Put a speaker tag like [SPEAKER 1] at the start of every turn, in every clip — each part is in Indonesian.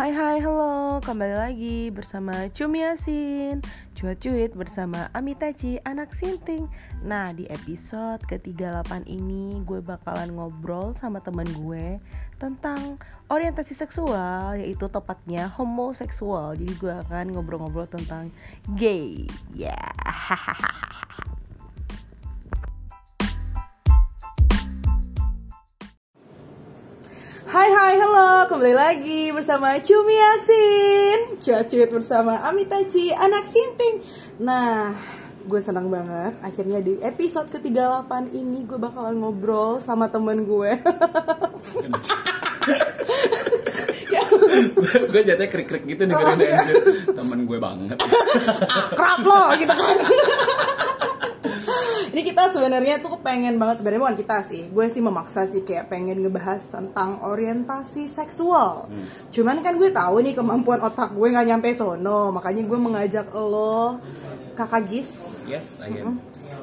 [SPEAKER 1] Hai hai halo. Kembali lagi bersama Cumi Yasin Cuat-cuit bersama Amitachi anak sinting. Nah di episode ke-38 ini gue bakalan ngobrol sama teman gue Tentang orientasi seksual yaitu tepatnya homoseksual. Jadi gue akan ngobrol-ngobrol tentang gay. Ya yeah. kembali lagi bersama Cumi Yasin. Cuat-cuit bersama Amitachi anak sinting. Nah gue senang banget. Akhirnya di episode ke-38 ini gue bakalan ngobrol sama temen gue.
[SPEAKER 2] Gue jatuhnya krik-krik gitu nih oh, iya. temen gue banget.
[SPEAKER 1] Akrab lo gitu kan ini kita sebenarnya tuh pengen banget sebenarnya bukan kita sih gue sih memaksa sih kayak pengen ngebahas tentang orientasi seksual hmm. cuman kan gue tahu nih kemampuan otak gue nggak nyampe sono makanya gue mengajak lo kakak Gis
[SPEAKER 2] yes I am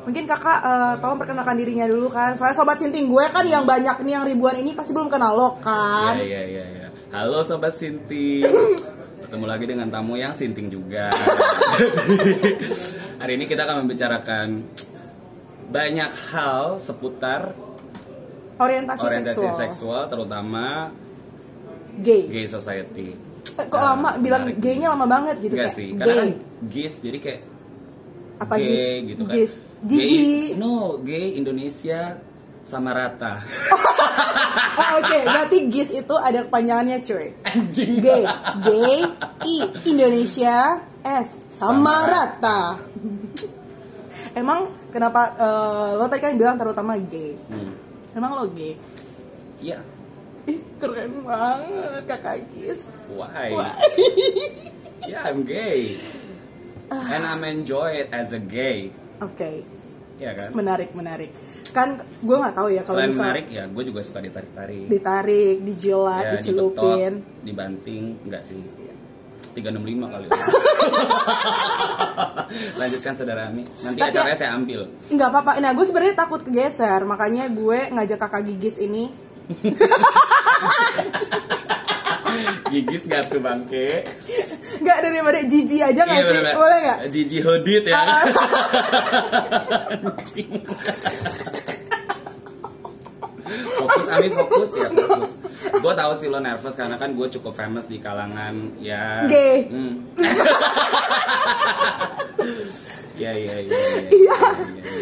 [SPEAKER 1] Mungkin kakak uh, tolong perkenalkan dirinya dulu kan. Soalnya sobat sinting gue kan yang banyak nih yang ribuan ini pasti belum kenal lo kan.
[SPEAKER 2] Iya iya iya. Ya. Halo sobat sinting. Ketemu lagi dengan tamu yang sinting juga. hari ini kita akan membicarakan banyak hal seputar
[SPEAKER 1] orientasi,
[SPEAKER 2] orientasi seksual. seksual terutama
[SPEAKER 1] gay
[SPEAKER 2] gay society
[SPEAKER 1] eh, kok uh, lama bilang gaynya lama banget gitu
[SPEAKER 2] Gak
[SPEAKER 1] kayak
[SPEAKER 2] sih karena gay. kan gis jadi kayak
[SPEAKER 1] apa
[SPEAKER 2] gay
[SPEAKER 1] gis?
[SPEAKER 2] gitu kan
[SPEAKER 1] gis.
[SPEAKER 2] gay no gay Indonesia sama rata
[SPEAKER 1] oh, oke okay. berarti gis itu ada kepanjangannya cuy
[SPEAKER 2] anjing
[SPEAKER 1] gay gay i Indonesia s sama, sama rata emang kenapa uh, lo tadi kan bilang terutama gay hmm. emang lo gay
[SPEAKER 2] iya.
[SPEAKER 1] Ih keren banget kakak Gis
[SPEAKER 2] why, why? yeah I'm gay. Uh. and I'm enjoy it as a gay.
[SPEAKER 1] Oke. Okay.
[SPEAKER 2] Iya kan?
[SPEAKER 1] Menarik menarik. Kan gue nggak tahu ya kalau
[SPEAKER 2] misal menarik ya gue juga suka ditarik tarik
[SPEAKER 1] ditarik dijilat ya, dicelupin.
[SPEAKER 2] dibanting enggak sih 365 kali. Lanjutkan saudara Ami. Nanti Tapi acaranya saya ambil.
[SPEAKER 1] Enggak apa-apa. Nah, gue sebenarnya takut kegeser, makanya gue ngajak kakak gigis ini.
[SPEAKER 2] gigis gak tuh bangke?
[SPEAKER 1] Gak daripada Jiji aja gak iya, sih? Bener. Boleh gak?
[SPEAKER 2] Jiji Hodit ya. Fokus Ami fokus. Ya fokus. Gue tahu sih lo nervous karena kan gue cukup famous di kalangan ya.
[SPEAKER 1] Gay.
[SPEAKER 2] Hmm. ya ya ya iya.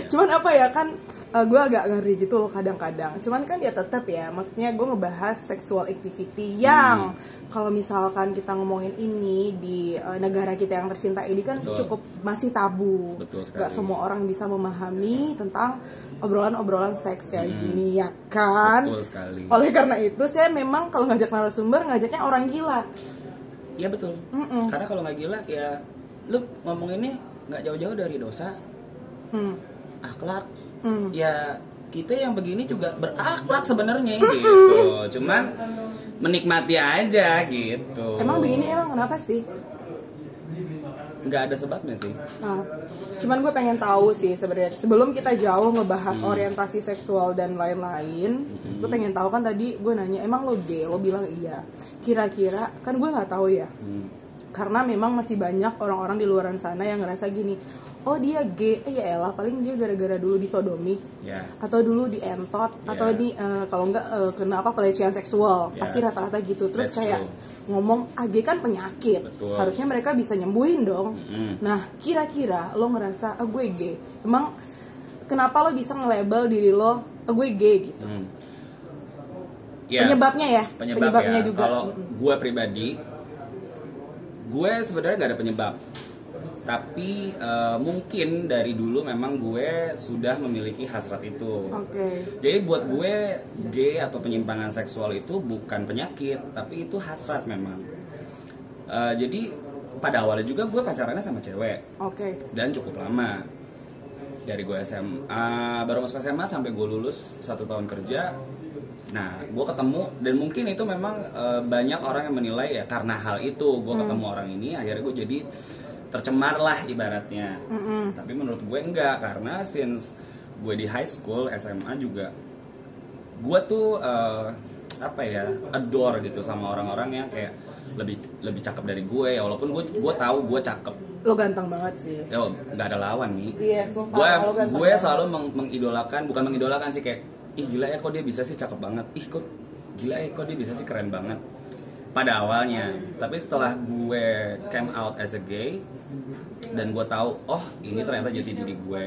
[SPEAKER 1] cuman apa ya kan uh, gue agak ngeri gitu loh kadang-kadang cuman kan dia tetap ya maksudnya gue ngebahas sexual activity yang hmm. kalau misalkan kita ngomongin ini di uh, negara kita yang tercinta ini kan Betul. cukup masih tabu
[SPEAKER 2] Betul
[SPEAKER 1] gak semua orang bisa memahami tentang obrolan-obrolan seks kayak hmm. gini ya kan
[SPEAKER 2] Betul sekali.
[SPEAKER 1] oleh karena itu saya memang kalau ngajak narasumber ngajaknya orang gila
[SPEAKER 2] Iya betul. Mm -mm. Karena kalau nggak gila ya lu ngomonginnya nggak jauh-jauh dari dosa, hmm. akhlak, mm. ya kita yang begini juga berakhlak sebenarnya gitu. Cuman menikmati aja gitu.
[SPEAKER 1] Emang begini emang kenapa sih?
[SPEAKER 2] Nggak ada sebabnya sih.
[SPEAKER 1] Nah, cuman gue pengen tahu sih sebenarnya. Sebelum kita jauh ngebahas hmm. orientasi seksual dan lain-lain hmm. gue pengen tahu kan tadi gue nanya emang lo gay? Lo bilang iya. Kira-kira kan gue nggak tahu ya. Hmm. karena memang masih banyak orang-orang di luaran sana yang ngerasa gini oh dia gay eh ya elah paling dia gara-gara dulu disodomi
[SPEAKER 2] yeah.
[SPEAKER 1] atau dulu dientot yeah. atau di uh, kalau enggak uh, kena apa pelecehan seksual yeah. pasti rata-rata gitu terus That's kayak true. ngomong ah gay kan penyakit Betul. harusnya mereka bisa nyembuhin dong mm -hmm. nah kira-kira lo ngerasa ah gue gay emang kenapa lo bisa nge-label diri lo ah gue gay gitu mm. yeah. penyebabnya ya
[SPEAKER 2] Penyebab penyebabnya ya. juga kalau gue pribadi gue sebenarnya gak ada penyebab tapi uh, mungkin dari dulu memang gue sudah memiliki hasrat itu.
[SPEAKER 1] Oke. Okay.
[SPEAKER 2] Jadi buat gue gay atau penyimpangan seksual itu bukan penyakit, tapi itu hasrat memang. Uh, jadi pada awalnya juga gue pacarannya sama cewek.
[SPEAKER 1] Oke. Okay.
[SPEAKER 2] Dan cukup lama. Dari gue SMA, baru masuk SMA sampai gue lulus satu tahun kerja. Nah, gue ketemu dan mungkin itu memang uh, banyak orang yang menilai ya karena hal itu gue hmm. ketemu orang ini akhirnya gue jadi tercemar lah ibaratnya. Mm -hmm. tapi menurut gue enggak karena since gue di high school SMA juga gue tuh uh, apa ya adore gitu sama orang-orang yang kayak lebih lebih cakep dari gue. Ya walaupun gue gue tahu gue cakep.
[SPEAKER 1] Lo ganteng banget sih.
[SPEAKER 2] Ya nggak ada lawan nih.
[SPEAKER 1] Iya,
[SPEAKER 2] gue gue selalu meng- mengidolakan bukan mengidolakan sih kayak ih gila ya kok dia bisa sih cakep banget? Ih kok gila ya kok dia bisa sih keren banget? Pada awalnya. Tapi setelah gue came out as a gay dan gue tahu oh ini ternyata jati diri gue.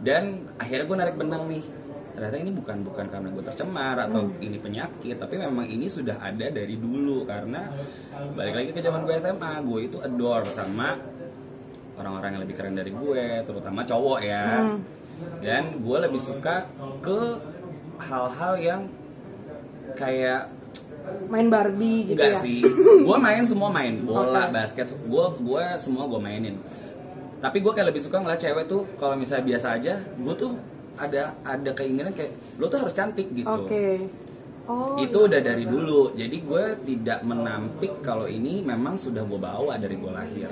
[SPEAKER 2] Dan akhirnya gue narik benang nih. Ternyata ini bukan bukan karena gue tercemar atau ini penyakit tapi memang ini sudah ada dari dulu. Karena balik lagi ke zaman gue SMA gue itu adore sama orang-orang yang lebih keren dari gue terutama cowok ya. Dan gue lebih suka ke hal-hal yang kayak
[SPEAKER 1] main Barbie gitu
[SPEAKER 2] enggak
[SPEAKER 1] ya?
[SPEAKER 2] sih. Gue main semua main bola
[SPEAKER 1] Oke.
[SPEAKER 2] basket gue gue semua gue mainin. Tapi gue kayak lebih suka ngeliat cewek tuh kalau misalnya biasa aja gue tuh ada ada keinginan kayak lo tuh harus cantik gitu.
[SPEAKER 1] Oke. Oh
[SPEAKER 2] itu udah dari dulu. Jadi gue tidak menampik kalau ini memang sudah gue bawa dari gue lahir.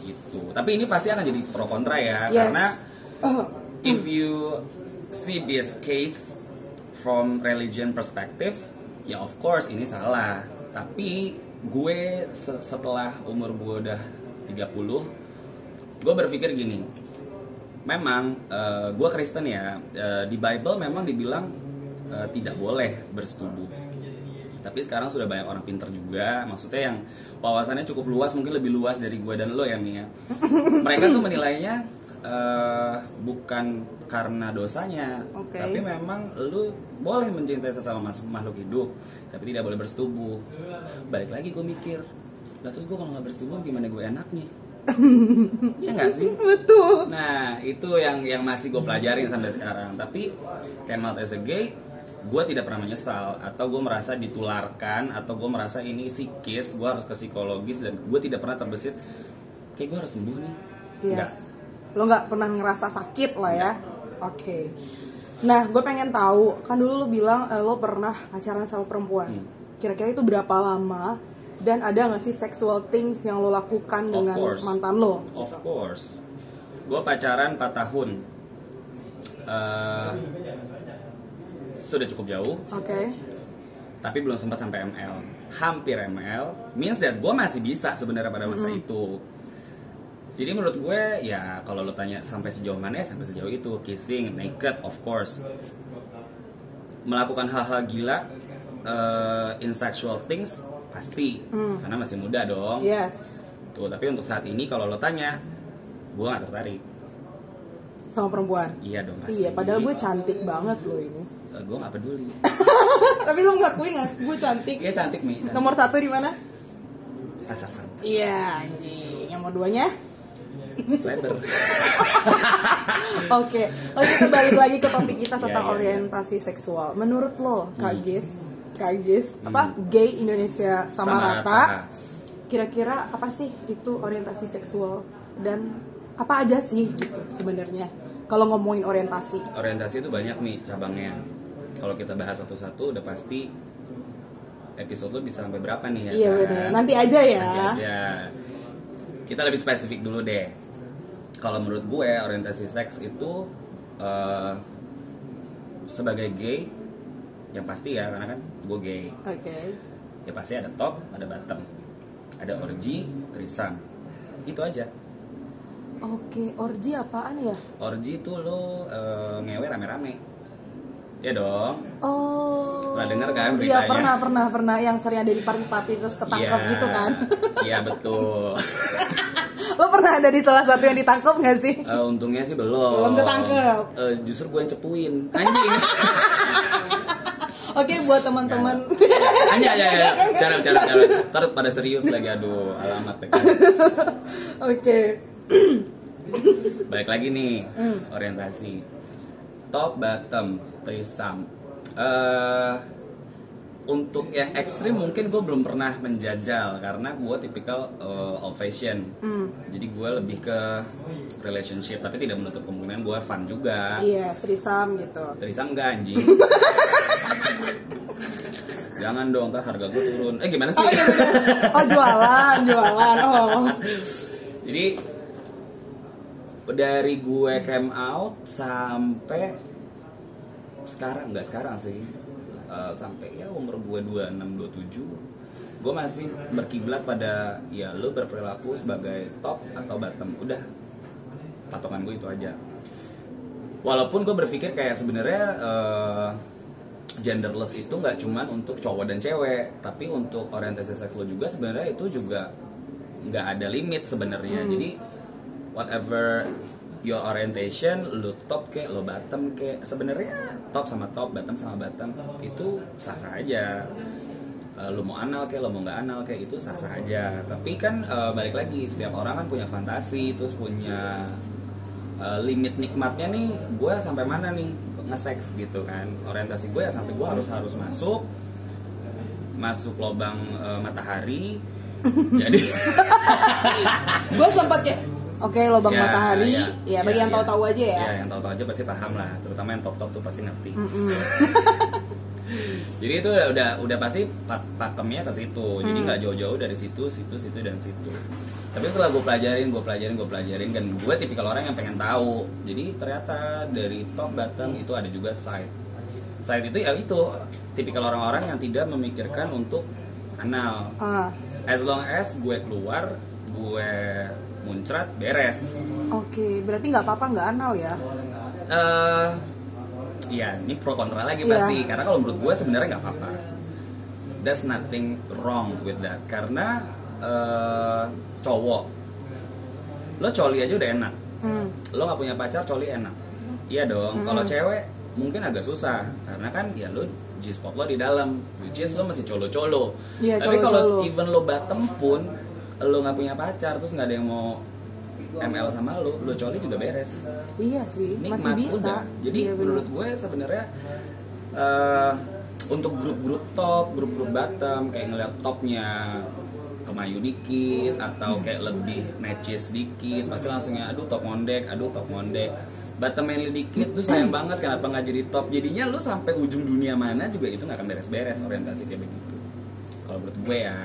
[SPEAKER 2] Gitu. Tapi ini pasti akan jadi pro kontra ya
[SPEAKER 1] Yes.
[SPEAKER 2] karena
[SPEAKER 1] Oh,
[SPEAKER 2] if you see this case from religion perspective ya of course ini salah. Tapi gue se- setelah umur gue udah 30 gue berpikir gini. Memang eh, gue Kristen ya eh, di Bible memang dibilang eh, tidak boleh bersetubuh. Tapi sekarang sudah banyak orang pinter juga. Maksudnya yang wawasannya cukup luas mungkin lebih luas dari gue dan lo ya Mia mereka tuh menilainya eh, bukan karena dosanya
[SPEAKER 1] Oke.
[SPEAKER 2] tapi memang lu boleh mencintai sesama makhluk hidup tapi tidak boleh bersetubuh balik lagi gue mikir lah terus gue kalau nggak bersetubuh gimana gue enaknya ya nggak sih
[SPEAKER 1] betul
[SPEAKER 2] Nah, itu yang yang masih gue pelajarin sampai sekarang. Tapi out as a gay, gue tidak pernah menyesal atau gue merasa ditularkan atau gue merasa ini psikis, gue harus ke psikologis dan gue tidak pernah terbesit kayak gue harus sembuh nih. Enggak.
[SPEAKER 1] Lo nggak pernah ngerasa sakit lah ya oke nah gue pengen tahu kan dulu lo bilang eh, lo pernah pacaran sama perempuan
[SPEAKER 2] Hmm.
[SPEAKER 1] kira-kira itu berapa lama dan ada nggak sih sexual things yang lo lakukan
[SPEAKER 2] Of
[SPEAKER 1] dengan
[SPEAKER 2] course.
[SPEAKER 1] mantan lo
[SPEAKER 2] Of course. Gue pacaran 4 tahun. Eh, sudah cukup jauh,
[SPEAKER 1] oke
[SPEAKER 2] tapi belum sempat sampai ML. Hampir ML, means that gue masih bisa sebenarnya pada masa itu. Jadi menurut gue ya kalau lo tanya sampai sejauh mana ya sampai sejauh itu kissing, naked, of course. Melakukan hal-hal gila, eh, in sexual things pasti, karena masih muda dong.
[SPEAKER 1] yes
[SPEAKER 2] Tuh, tapi untuk saat ini kalau lo tanya, gue gak tertarik.
[SPEAKER 1] sama perempuan
[SPEAKER 2] Iya dong pasti.
[SPEAKER 1] iya padahal gue cantik banget lo ini
[SPEAKER 2] gue gak peduli.
[SPEAKER 1] tapi lo ngakui nggak sih gue cantik
[SPEAKER 2] Iya cantik mi. cantik.
[SPEAKER 1] nomor satu di mana
[SPEAKER 2] pasar santai.
[SPEAKER 1] iya anjing yang nomor duanya
[SPEAKER 2] Sweater.
[SPEAKER 1] Oke, oke kita balik lagi ke topik kita tentang
[SPEAKER 2] Iya, iya, iya.
[SPEAKER 1] orientasi seksual. Menurut lo, Kak Gis, Kak Gis, apa gay Indonesia sama,
[SPEAKER 2] Hmm. Sama
[SPEAKER 1] rata?
[SPEAKER 2] rata.
[SPEAKER 1] Kira-kira apa sih itu orientasi seksual dan apa aja sih gitu sebenarnya? Kalau ngomongin orientasi,
[SPEAKER 2] Orientasi itu banyak nih cabangnya. Kalau kita bahas satu-satu udah pasti episode lo bisa sampai berapa nih ya?
[SPEAKER 1] iya
[SPEAKER 2] kan?
[SPEAKER 1] benar. Nanti aja ya.
[SPEAKER 2] Nanti aja. Kita lebih spesifik dulu deh. Kalau menurut gue orientasi seks itu eh, sebagai gay yang pasti ya karena kan gue gay
[SPEAKER 1] Oke.
[SPEAKER 2] ya pasti ada top ada bottom ada orgy threesome itu aja
[SPEAKER 1] Oke, orgi apaan ya?
[SPEAKER 2] orgy itu lo eh, ngewe rame-rame ya dong
[SPEAKER 1] Oh.
[SPEAKER 2] Pernah denger kan
[SPEAKER 1] Iya
[SPEAKER 2] beritanya?
[SPEAKER 1] pernah pernah pernah yang sering ada di party-party terus ketangkap
[SPEAKER 2] Iya.
[SPEAKER 1] gitu kan?
[SPEAKER 2] iya betul
[SPEAKER 1] Lo pernah ada di salah satu yang ditangkap nggak sih?
[SPEAKER 2] Eh, untungnya sih belum
[SPEAKER 1] Belum ketangkep.
[SPEAKER 2] Eh, justru gue yang cepuin anjing
[SPEAKER 1] Oke buat teman-teman.
[SPEAKER 2] anjing ya ya cara cara cara terus pada serius lagi aduh alamat ya kan.
[SPEAKER 1] Oke.
[SPEAKER 2] balik lagi nih
[SPEAKER 1] Hmm.
[SPEAKER 2] orientasi top bottom threesome eh untuk yang ekstrim mungkin gue belum pernah menjajal karena gue tipikal eh, old fashion
[SPEAKER 1] Hmm.
[SPEAKER 2] jadi gue lebih ke relationship tapi tidak menutup kemungkinan gue fun juga
[SPEAKER 1] Iya, trisam gitu.
[SPEAKER 2] threesome enggak anjing jangan dong ntar harga gue turun eh gimana sih
[SPEAKER 1] Oh iya. Oh jualan, jualan. Oh.
[SPEAKER 2] Jadi dari gue came out sampai sekarang nggak sekarang sih Eh, sampai ya umur gue 26 27 gue masih berkiblat pada ya lu berperilaku sebagai top atau bottom. Udah patokan gue itu aja. Walaupun gue berpikir kayak sebenarnya eh, genderless itu nggak cuman untuk cowok dan cewek tapi untuk orientasi seks lo juga sebenarnya itu juga nggak ada limit sebenarnya. Jadi whatever your orientation lu top ke lo bottom ke. Sebenarnya top sama top bottom sama bottom itu sah sah aja. Eh, lu mau anal kayak lo mau nggak anal kayak itu sah sah aja. Tapi kan eh, balik lagi setiap orang kan punya fantasi terus punya eh, limit nikmatnya nih gue sampai mana nih nge-sex gitu kan. Orientasi gue ya sampai gue harus harus masuk masuk lubang eh, matahari. Jadi
[SPEAKER 1] gue sempat kayak oke lubang
[SPEAKER 2] Ya,
[SPEAKER 1] matahari
[SPEAKER 2] ya,
[SPEAKER 1] ya, bagi
[SPEAKER 2] ya,
[SPEAKER 1] yang
[SPEAKER 2] ya.
[SPEAKER 1] tahu-tahu aja ya,
[SPEAKER 2] Ya, yang tahu-tahu aja pasti paham lah, terutama yang top-top tuh pasti ngerti. Jadi itu udah udah, udah pasti pak- pakemnya ke situ. Jadi
[SPEAKER 1] Mm.
[SPEAKER 2] nggak jauh-jauh dari situ, situ, situ dan situ. Tapi setelah gue pelajarin, gue pelajarin, gue pelajarin dan gue tipikal orang yang pengen tahu. Jadi ternyata dari top bottom itu ada juga side. Side itu ya itu tipikal orang-orang yang tidak memikirkan untuk anal.
[SPEAKER 1] Ah,
[SPEAKER 2] As long as gue keluar, gue muncrat, beres.
[SPEAKER 1] oke berarti nggak apa-apa nggak anal ya
[SPEAKER 2] eh Iya, ini pro kontra lagi
[SPEAKER 1] Iya.
[SPEAKER 2] pasti. Karena kalau menurut gue sebenarnya nggak apa-apa. There's nothing wrong with that. Karena eh, cowok, lo coli aja udah enak.
[SPEAKER 1] hmm.
[SPEAKER 2] Lo nggak punya pacar, coli enak. Iya dong.
[SPEAKER 1] Hmm.
[SPEAKER 2] Kalau cewek mungkin agak susah. Karena kan ya lo G-spot lo di dalam, which is lo masih colo-colo.
[SPEAKER 1] Iya,
[SPEAKER 2] Tapi kalau even lo bottom pun, lo nggak punya pacar, terus nggak ada yang mau ML sama lo, lo coli juga beres.
[SPEAKER 1] Iya sih
[SPEAKER 2] nikmat
[SPEAKER 1] masih bisa.
[SPEAKER 2] Udah. Jadi
[SPEAKER 1] Iya, bener.
[SPEAKER 2] menurut gue sebenarnya eh, untuk grup-grup top, grup-grup bottom kayak ngeliat topnya kemayu dikit atau kayak lebih matches dikit pasti langsungnya aduh top ngondek aduh top ngondek bottom manly dikit tuh sayang banget kenapa nggak jadi top. Jadinya lu sampai ujung dunia mana juga itu nggak akan beres-beres orientasi kayak begitu. Kalau menurut gue ya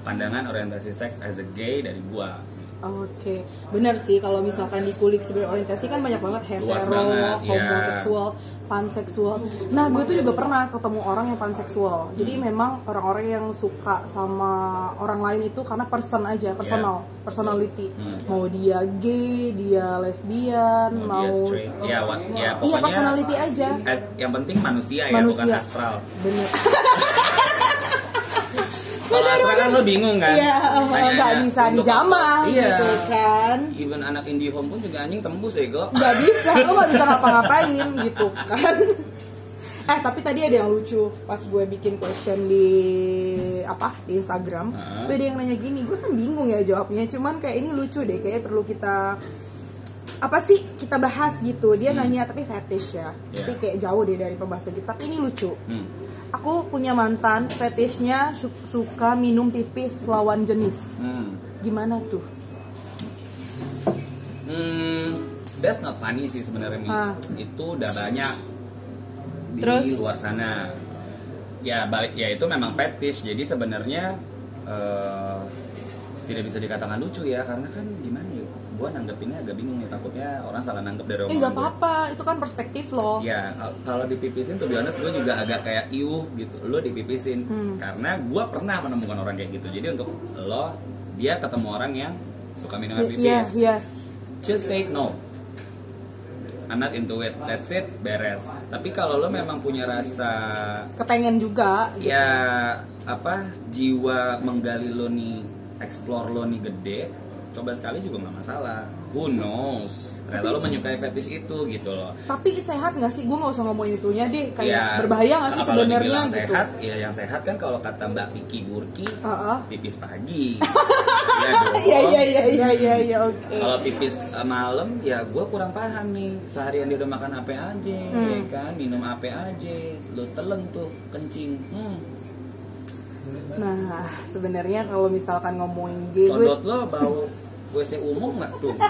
[SPEAKER 2] pandangan orientasi seks as a gay dari gua
[SPEAKER 1] Oke, benar sih kalau misalkan dikulik sebenarnya orientasi kan banyak banget hetero,
[SPEAKER 2] banget, iya.
[SPEAKER 1] homoseksual, panseksual. Nah, gue tuh juga pernah ketemu orang yang panseksual. Jadi memang orang-orang yang suka sama orang lain itu karena person aja, personal, personality.
[SPEAKER 2] Hmm.
[SPEAKER 1] Mau dia gay, dia lesbian,
[SPEAKER 2] Mau
[SPEAKER 1] mau,
[SPEAKER 2] dia straight, ya, wa- ya,
[SPEAKER 1] iya
[SPEAKER 2] pokoknya-
[SPEAKER 1] personality aja.
[SPEAKER 2] Eh, yang penting manusia ya
[SPEAKER 1] Manusia.
[SPEAKER 2] bukan astral
[SPEAKER 1] Bener.
[SPEAKER 2] kalau astral kan lo bingung kan?
[SPEAKER 1] Iya,
[SPEAKER 2] Tanyanya,
[SPEAKER 1] nggak bisa dijamah
[SPEAKER 2] iya.
[SPEAKER 1] gitu kan.
[SPEAKER 2] even anak indie home pun juga anjing tembus ya go
[SPEAKER 1] nggak bisa lo nggak bisa ngapa-ngapain gitu kan. Eh tapi tadi ada yang lucu. Pas gue bikin question di apa di Instagram
[SPEAKER 2] Heeh.
[SPEAKER 1] tuh ada yang nanya gini. Gue kan bingung ya jawabnya. Cuman kayak ini lucu deh. Kayak perlu kita apa sih kita bahas gitu dia nanya tapi fetish ya
[SPEAKER 2] Iya.
[SPEAKER 1] tapi kayak jauh deh dari pembahasan kita tapi ini lucu
[SPEAKER 2] hmm.
[SPEAKER 1] aku punya mantan fetishnya su- suka minum pipis lawan jenis
[SPEAKER 2] Hmm.
[SPEAKER 1] gimana tuh
[SPEAKER 2] Hmm, that's not funny sih sebenarnya.
[SPEAKER 1] Ah.
[SPEAKER 2] Itu udah banyak di
[SPEAKER 1] Terus?
[SPEAKER 2] luar sana. Ya balik ya itu memang fetish. Jadi sebenarnya eh, tidak bisa dikatakan lucu ya karena kan gimana Gua nanggepinnya agak bingung nih takutnya orang salah nanggep dari
[SPEAKER 1] eh
[SPEAKER 2] omongan
[SPEAKER 1] nggak apa-apa itu kan perspektif lo
[SPEAKER 2] Ya, kal- kalau dipipisin tuh honest gue juga agak kayak iuh gitu. Lo dipipisin
[SPEAKER 1] Hmm.
[SPEAKER 2] karena gue pernah menemukan orang kayak gitu. Jadi untuk lo dia ketemu orang yang suka minum air pipis.
[SPEAKER 1] Iya, yes.
[SPEAKER 2] Just say no. I'm not into it. That's it, beres. Tapi kalau lo memang punya rasa
[SPEAKER 1] Kepengen juga. gitu.
[SPEAKER 2] ya apa jiwa menggali lo nih, explore lo nih gede, coba sekali juga nggak masalah. Who knows? Ternyata lo menyukai fetish itu gitu loh.
[SPEAKER 1] Tapi sehat nggak sih? Gue nggak usah ngomongin itunya deh. Kayak
[SPEAKER 2] Ya,
[SPEAKER 1] berbahaya nggak sih sebenarnya gitu?
[SPEAKER 2] sehat, ya yang sehat kan kalau kata Mbak Piki Burki,
[SPEAKER 1] Heeh.
[SPEAKER 2] pipis pagi. Iya.
[SPEAKER 1] Iya iya iya iya iya iya oke.
[SPEAKER 2] Kalau pipis eh, malam, ya gue kurang paham nih. Seharian dia udah makan apa aja,
[SPEAKER 1] Hmm.
[SPEAKER 2] ya kan? Minum apa aja, lo telan tuh kencing. Hmm.
[SPEAKER 1] Nah sebenarnya kalau misalkan ngomongin gue
[SPEAKER 2] lo bau WC umum nggak tuh?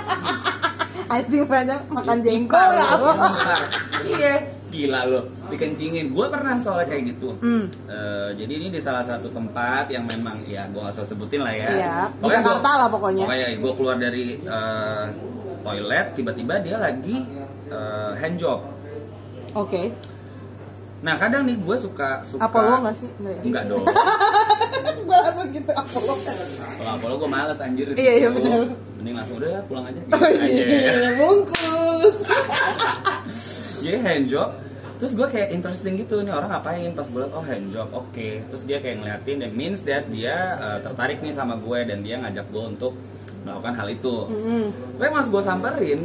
[SPEAKER 1] anjing banyak makan jengkol ya.
[SPEAKER 2] Iya, gila lo. Dikencingin. Gue pernah soalnya kayak gitu.
[SPEAKER 1] Hmm.
[SPEAKER 2] Eh, jadi ini di salah satu tempat yang memang ya gue usah sebutin lah ya.
[SPEAKER 1] Iya, di
[SPEAKER 2] gua-
[SPEAKER 1] Jakarta lah pokoknya.
[SPEAKER 2] Pokoknya gue keluar dari eh, toilet, tiba-tiba dia lagi eh, hand job.
[SPEAKER 1] Oke.
[SPEAKER 2] Nah kadang nih gue suka suka
[SPEAKER 1] Apollo nggak sih? Nggak ya?
[SPEAKER 2] enggak dong
[SPEAKER 1] gue langsung gitu Apollo
[SPEAKER 2] kalau Apollo gue males anjir
[SPEAKER 1] Iya, iya,
[SPEAKER 2] situ.
[SPEAKER 1] bener.
[SPEAKER 2] mending langsung udah ya, pulang aja
[SPEAKER 1] Oh
[SPEAKER 2] Gitu aja.
[SPEAKER 1] iya, bungkus.
[SPEAKER 2] jadi handjob terus gue kayak interesting gitu nih orang ngapain pas gue liat oh handjob oke terus dia kayak ngeliatin that means that dia uh, tertarik nih sama gue dan dia ngajak gue untuk melakukan hal itu
[SPEAKER 1] Mm.
[SPEAKER 2] tapi mas gue samperin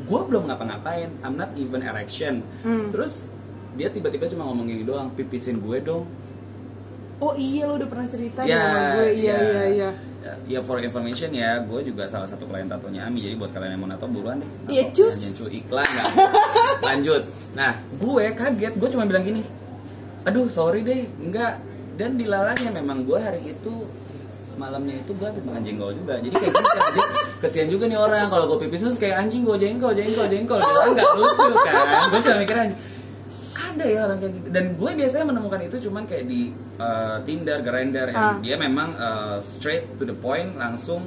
[SPEAKER 2] gue belum ngapa-ngapain I'm not even erection
[SPEAKER 1] Mm.
[SPEAKER 2] terus dia tiba-tiba cuma ngomong gini doang pipisin gue dong
[SPEAKER 1] Oh iya lo udah pernah cerita
[SPEAKER 2] Ya,
[SPEAKER 1] sama gue. Iya
[SPEAKER 2] ya.
[SPEAKER 1] iya iya.
[SPEAKER 2] Ya for information ya, gue juga salah satu klien tatonya Ami. Jadi buat kalian yang mau nato buruan deh.
[SPEAKER 1] Iya, cus.
[SPEAKER 2] Iklan nggak? Lanjut. Nah, gue kaget. Gue cuma bilang gini. Aduh, sorry deh, enggak. Dan dilalanya memang gue hari itu malamnya itu gue habis makan jengkol juga. Jadi kayak gitu kan. Jadi kesian juga nih orang kalau gue pipis terus kayak anjing gue jengkol, jengkol, jengkol. Gitu kan nggak lucu kan? Gue cuma mikir aja ada ya orang kayak gitu dan gue biasanya menemukan itu cuman kayak di uh, Tinder, Grindr yang
[SPEAKER 1] Ah.
[SPEAKER 2] dia memang uh, straight to the point langsung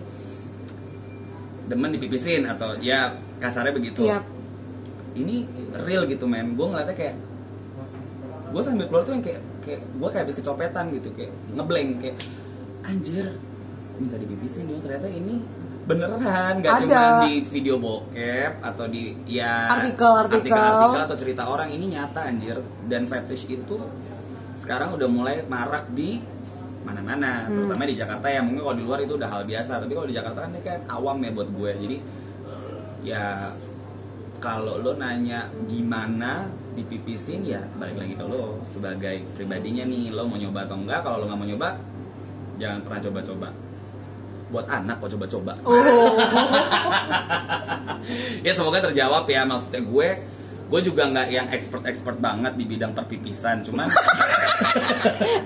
[SPEAKER 2] demen dipipisin atau ya kasarnya begitu
[SPEAKER 1] Iya.
[SPEAKER 2] ini real gitu men gue ngeliatnya kayak gue sambil keluar tuh yang kayak kayak gue kayak habis kecopetan gitu kayak ngeblank kayak anjir minta dipipisin dong ternyata ini beneran nggak cuma di video bokep atau di ya
[SPEAKER 1] Artikel-artikel.
[SPEAKER 2] artikel atau cerita orang ini nyata anjir. Dan fetish itu sekarang udah mulai marak di mana-mana
[SPEAKER 1] Hmm.
[SPEAKER 2] terutama di Jakarta ya. Mungkin kalau di luar itu udah hal biasa tapi kalau di Jakarta kan ini kan awam ya buat gue. Jadi ya kalau lo nanya gimana dipipisin ya balik lagi ke lo sebagai pribadinya nih. Lo mau nyoba atau enggak? Kalau lo nggak mau nyoba jangan pernah coba-coba buat anak kok coba-coba
[SPEAKER 1] Oh.
[SPEAKER 2] ya semoga terjawab ya maksudnya gue gue juga nggak yang expert expert banget di bidang perpipisan cuman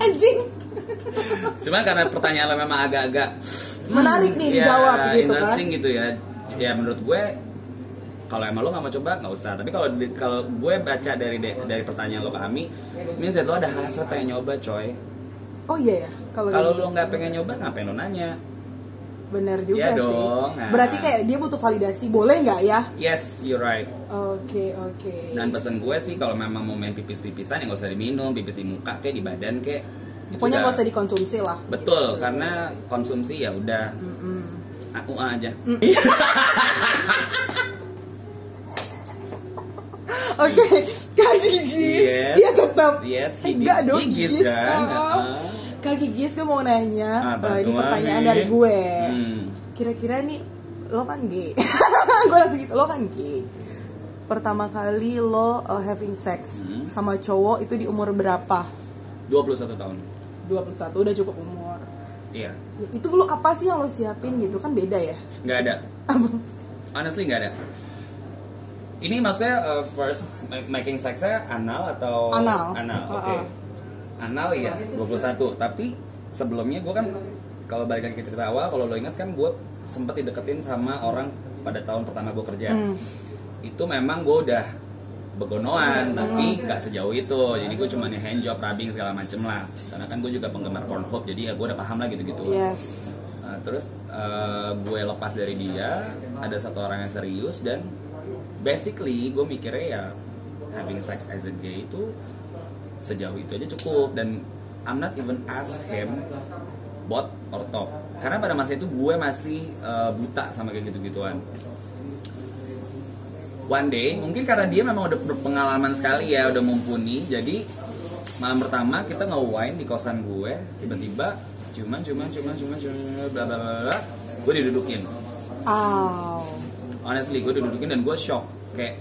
[SPEAKER 1] Anjing.
[SPEAKER 2] cuman karena pertanyaan lo memang agak-agak hmm,
[SPEAKER 1] Menarik nih dijawab gitu kan.
[SPEAKER 2] interesting gitu ya ya menurut gue kalau emang lo nggak mau coba nggak usah tapi kalau kalau gue baca dari de- dari pertanyaan lo ke Ami that lo ada hasrat pengen nyoba coy
[SPEAKER 1] Oh iya ya. Kalau
[SPEAKER 2] kalau
[SPEAKER 1] gitu.
[SPEAKER 2] lo nggak pengen nyoba ngapain lo nanya
[SPEAKER 1] bener juga
[SPEAKER 2] Iya
[SPEAKER 1] sih.
[SPEAKER 2] dong, nah.
[SPEAKER 1] Berarti kayak dia butuh validasi. Boleh nggak ya?
[SPEAKER 2] yes you're right
[SPEAKER 1] Oke oke.
[SPEAKER 2] dan pesan gue sih kalau memang mau main pipis-pipisan ya nggak usah diminum pipis di muka kayak di badan kayak
[SPEAKER 1] Pokoknya nggak usah dikonsumsi lah.
[SPEAKER 2] betul karena konsumsi ya udah
[SPEAKER 1] Mm-mm.
[SPEAKER 2] aku aja
[SPEAKER 1] Oke, kaki gigis.
[SPEAKER 2] Yes.
[SPEAKER 1] Iya tetap.
[SPEAKER 2] Yes, gigis-
[SPEAKER 1] Enggak dong,
[SPEAKER 2] gigis
[SPEAKER 1] gigis.
[SPEAKER 2] kan?
[SPEAKER 1] Oh.
[SPEAKER 2] Heeh.
[SPEAKER 1] Kaki gigis gue mau nanya.
[SPEAKER 2] Apa
[SPEAKER 1] eh, ini pertanyaan
[SPEAKER 2] Ami?
[SPEAKER 1] dari gue.
[SPEAKER 2] Hmm.
[SPEAKER 1] Kira-kira nih lo kan gay. gue langsung gitu, lo kan gay. Pertama kali lo uh, having sex
[SPEAKER 2] Hmm.
[SPEAKER 1] sama cowok itu di umur berapa?
[SPEAKER 2] 21 tahun
[SPEAKER 1] 21, udah cukup umur.
[SPEAKER 2] iya
[SPEAKER 1] Ya, itu lo apa sih yang lo siapin gitu kan beda ya?
[SPEAKER 2] nggak ada honestly nggak ada ini maksudnya uh, first ma- making sexnya anal atau
[SPEAKER 1] Anal.
[SPEAKER 2] anal oke
[SPEAKER 1] Uh-uh.
[SPEAKER 2] Anal iya. 21 tapi sebelumnya gue kan kalau balik lagi ke cerita awal kalau lo ingat kan gue sempet dideketin sama orang pada tahun pertama gue kerja.
[SPEAKER 1] Hmm.
[SPEAKER 2] itu memang gue udah begonoan tapi nggak sejauh itu. Jadi gue cuma nih handjob rubbing segala macem lah. Karena kan gue juga penggemar Pornhub jadi ya gue udah paham lah gitu gitu
[SPEAKER 1] Yes.
[SPEAKER 2] Nah, terus eh, gue lepas dari dia, ada satu orang yang serius dan basically gue mikirnya ya having sex as a gay itu sejauh itu aja cukup. Dan I'm not even ask him bot or top. Karena pada masa itu gue masih eh, buta sama kayak gitu-gituan. One day mungkin karena dia memang udah berpengalaman sekali ya udah mumpuni. Jadi malam pertama kita nge-wine di kosan gue tiba-tiba cuman cuman cuman cuman cuman bla bla bla bla gue didudukin.
[SPEAKER 1] Aw.
[SPEAKER 2] honestly gue didudukin dan gue shock. Kayak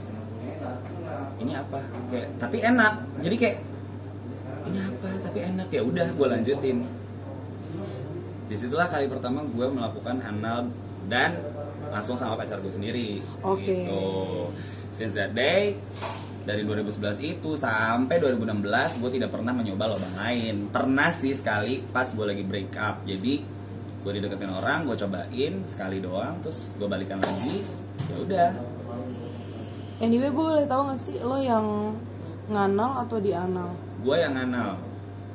[SPEAKER 2] ini apa? Kayak tapi enak. Jadi kayak ini apa tapi enak. Ya udah gue lanjutin. Di situlah kali pertama gue melakukan anal dan langsung sama pacar gue sendiri.
[SPEAKER 1] Oke.
[SPEAKER 2] gitu. Since that day dari 2011 itu sampai 2016 gue tidak pernah mencoba lubang lain. Pernah sih sekali pas gue lagi break up. Jadi gue dideketin orang gue cobain sekali doang terus gue balikan lagi. Ya udah.
[SPEAKER 1] Anyway, gue boleh tahu gak sih lo yang nganal atau di anal?
[SPEAKER 2] Gue yang anal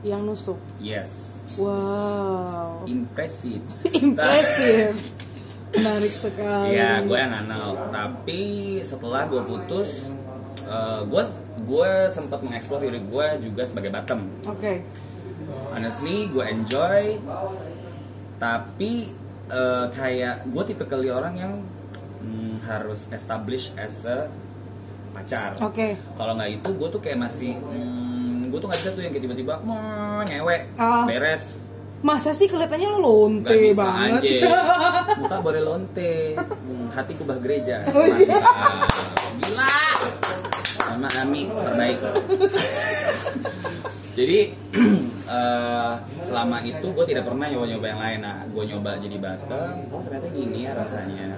[SPEAKER 1] Yang nusuk.
[SPEAKER 2] yes
[SPEAKER 1] Wow.
[SPEAKER 2] impresif
[SPEAKER 1] Impresif. Menarik sekali.
[SPEAKER 2] Iya, gue yang anal. Tapi setelah gue putus, gue gue sempat mengeksplor diri gue juga sebagai bottom
[SPEAKER 1] Oke.
[SPEAKER 2] honestly gue enjoy tapi eh, kayak gue tipe kali orang yang mm, harus establish as a pacar
[SPEAKER 1] Oke.
[SPEAKER 2] kalau nggak itu gue tuh kayak masih hmm, gue tuh nggak bisa tuh yang kayak tiba-tiba mau ngewe
[SPEAKER 1] Ah.
[SPEAKER 2] beres.
[SPEAKER 1] Masa sih kelihatannya lo lonte
[SPEAKER 2] nggak bisa
[SPEAKER 1] banget.
[SPEAKER 2] aja. Muka boleh lonte. Hmm, hati kubah gereja.
[SPEAKER 1] Oh, iya.
[SPEAKER 2] Gila. Sama Ami terbaik. Jadi eh, selama itu gue tidak pernah nyoba-nyoba yang lain. Nah gue nyoba jadi bottom oh ternyata gini ya rasanya.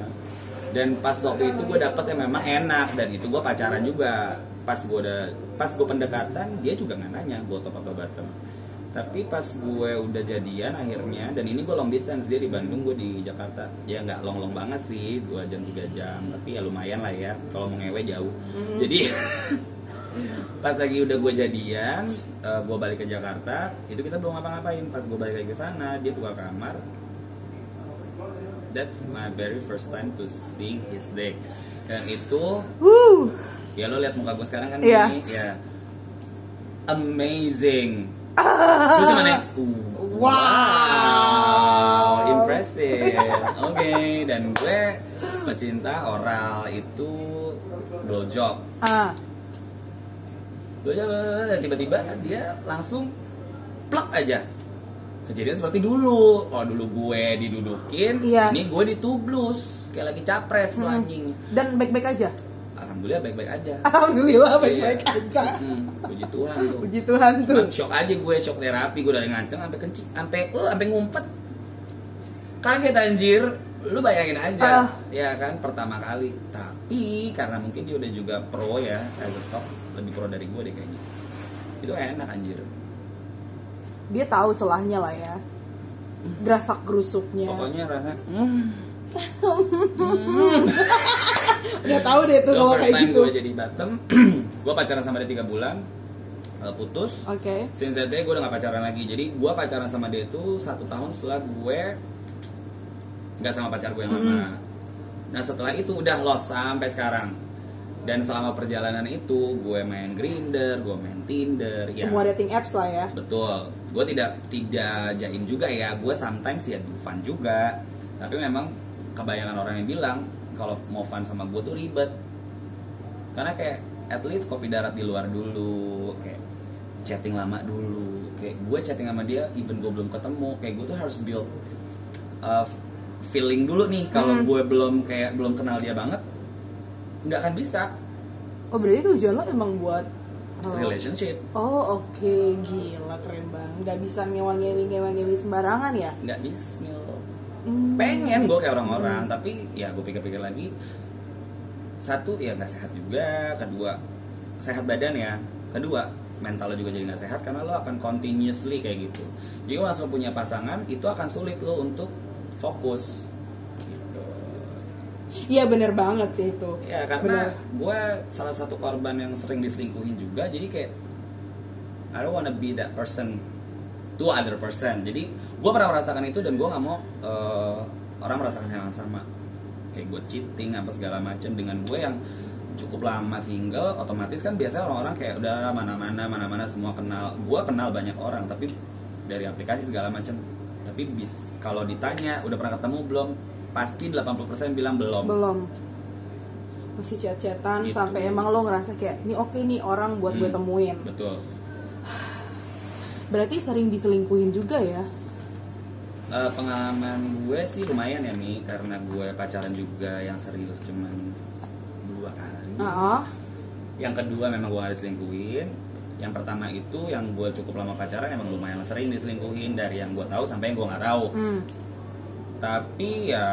[SPEAKER 2] Dan pas waktu itu gue dapet yang memang enak. Dan itu gue pacaran juga pas gue udah pas gue pendekatan dia juga nggak nanya gue top apa bottom. Tapi pas gue udah jadian akhirnya dan ini gue long distance dia di Bandung gue di Jakarta. Ya nggak long long banget sih dua jam tiga jam tapi ya lumayan lah ya kalau mau ngewe jauh. Jadi pas lagi udah gue jadian gue balik ke Jakarta itu kita belum ngapa-ngapain. Pas gue balik lagi ke sana dia buka kamar. That's my very first time to see his dick. Dan itu
[SPEAKER 1] Wuh.
[SPEAKER 2] Ya lo lihat muka gue sekarang kan
[SPEAKER 1] Iya.
[SPEAKER 2] gini ya amazing Terus cuma nih, uh, wow, impressive. Oke, dan gue pecinta oral itu blowjob.
[SPEAKER 1] Ah.
[SPEAKER 2] Blowjob, dan tiba-tiba dia langsung plak aja. Kejadian seperti dulu. Kalau dulu gue didudukin,
[SPEAKER 1] Yes.
[SPEAKER 2] ini gue ditublus kayak lagi capres
[SPEAKER 1] Hmm.
[SPEAKER 2] anjing.
[SPEAKER 1] Dan baik-baik aja.
[SPEAKER 2] Alhamdulillah baik-baik aja.
[SPEAKER 1] Alhamdulillah baik-baik
[SPEAKER 2] Iya.
[SPEAKER 1] aja.
[SPEAKER 2] Hmm, puji Tuhan tuh.
[SPEAKER 1] Puji Tuhan tuh.
[SPEAKER 2] Cuman shock aja gue, shock terapi gue dari nganceng sampai kencing, sampai uh, sampai ngumpet. Kaget anjir, lu bayangin aja,
[SPEAKER 1] Ah.
[SPEAKER 2] ya kan pertama kali. Tapi karena mungkin dia udah juga pro ya, as a top, lebih pro dari gue deh kayaknya. Itu enak anjir.
[SPEAKER 1] Dia tahu celahnya lah ya. Gerasak gerusuknya.
[SPEAKER 2] Pokoknya rasanya, hmm,
[SPEAKER 1] Udah tahu deh tuh kalau kayak gitu.
[SPEAKER 2] gue jadi bottom, gue pacaran sama dia tiga bulan, eh, putus.
[SPEAKER 1] Oke.
[SPEAKER 2] Since that day gue udah gak pacaran lagi. Jadi gue pacaran sama dia itu satu tahun setelah gue Gak sama pacar gue yang lama. Nah setelah itu udah lost sampai sekarang. Dan selama perjalanan itu gue main Grinder, gue main Tinder ya,
[SPEAKER 1] Semua dating apps lah ya.
[SPEAKER 2] Betul. Gue tidak tidak jaim juga ya. Gue sometimes ya do fun juga. Tapi memang kebayangan orang yang bilang Kalau mau fun sama gue tuh ribet Karena kayak at least kopi darat di luar dulu Kayak chatting lama dulu Kayak gue chatting sama dia even gue belum ketemu Kayak gue tuh harus build uh, feeling dulu nih Kalau
[SPEAKER 1] Hmm.
[SPEAKER 2] gue belum kayak belum kenal dia banget nggak akan bisa
[SPEAKER 1] Oh berarti tujuan lo emang buat oh,
[SPEAKER 2] relationship
[SPEAKER 1] Oh oke gila keren banget. Gak bisa ngewa-ngewi sembarangan ya.
[SPEAKER 2] nggak bismil
[SPEAKER 1] Hmm.
[SPEAKER 2] pengen gue kayak orang-orang tapi ya gue pikir-pikir lagi. Satu ya nggak sehat juga. Kedua sehat badan ya. Kedua mental lo juga jadi nggak sehat karena lo akan continuously kayak gitu. Jadi kalau punya pasangan itu akan sulit lo untuk fokus. Gitu.
[SPEAKER 1] Iya bener banget sih itu.
[SPEAKER 2] ya karena gue salah satu korban yang sering diselingkuhin juga jadi kayak I don't wanna be that person to other person jadi gue pernah merasakan itu dan gue nggak mau eh, orang merasakan hal yang sama kayak gue cheating apa segala macem dengan gue yang cukup lama single otomatis kan biasanya orang-orang kayak udah mana-mana mana-mana semua kenal gue kenal banyak orang tapi dari aplikasi segala macem tapi bis kalau ditanya udah pernah ketemu belum pasti 80% bilang belum
[SPEAKER 1] Belum. Masih chat-chatan
[SPEAKER 2] Gitu.
[SPEAKER 1] sampai emang lo ngerasa kayak ini oke nih orang buat gue
[SPEAKER 2] Hmm.
[SPEAKER 1] temuin.
[SPEAKER 2] betul
[SPEAKER 1] Berarti sering diselingkuhin juga ya.
[SPEAKER 2] Eh, pengalaman gue sih lumayan ya nih karena gue pacaran juga yang serius cuman dua kali.
[SPEAKER 1] Ah,
[SPEAKER 2] Yang kedua memang gue gak diselingkuhin. Yang pertama itu yang gue cukup lama pacaran emang lumayan sering diselingkuhin dari yang gue tahu sampai yang gue nggak tahu.
[SPEAKER 1] hmm.
[SPEAKER 2] Tapi ya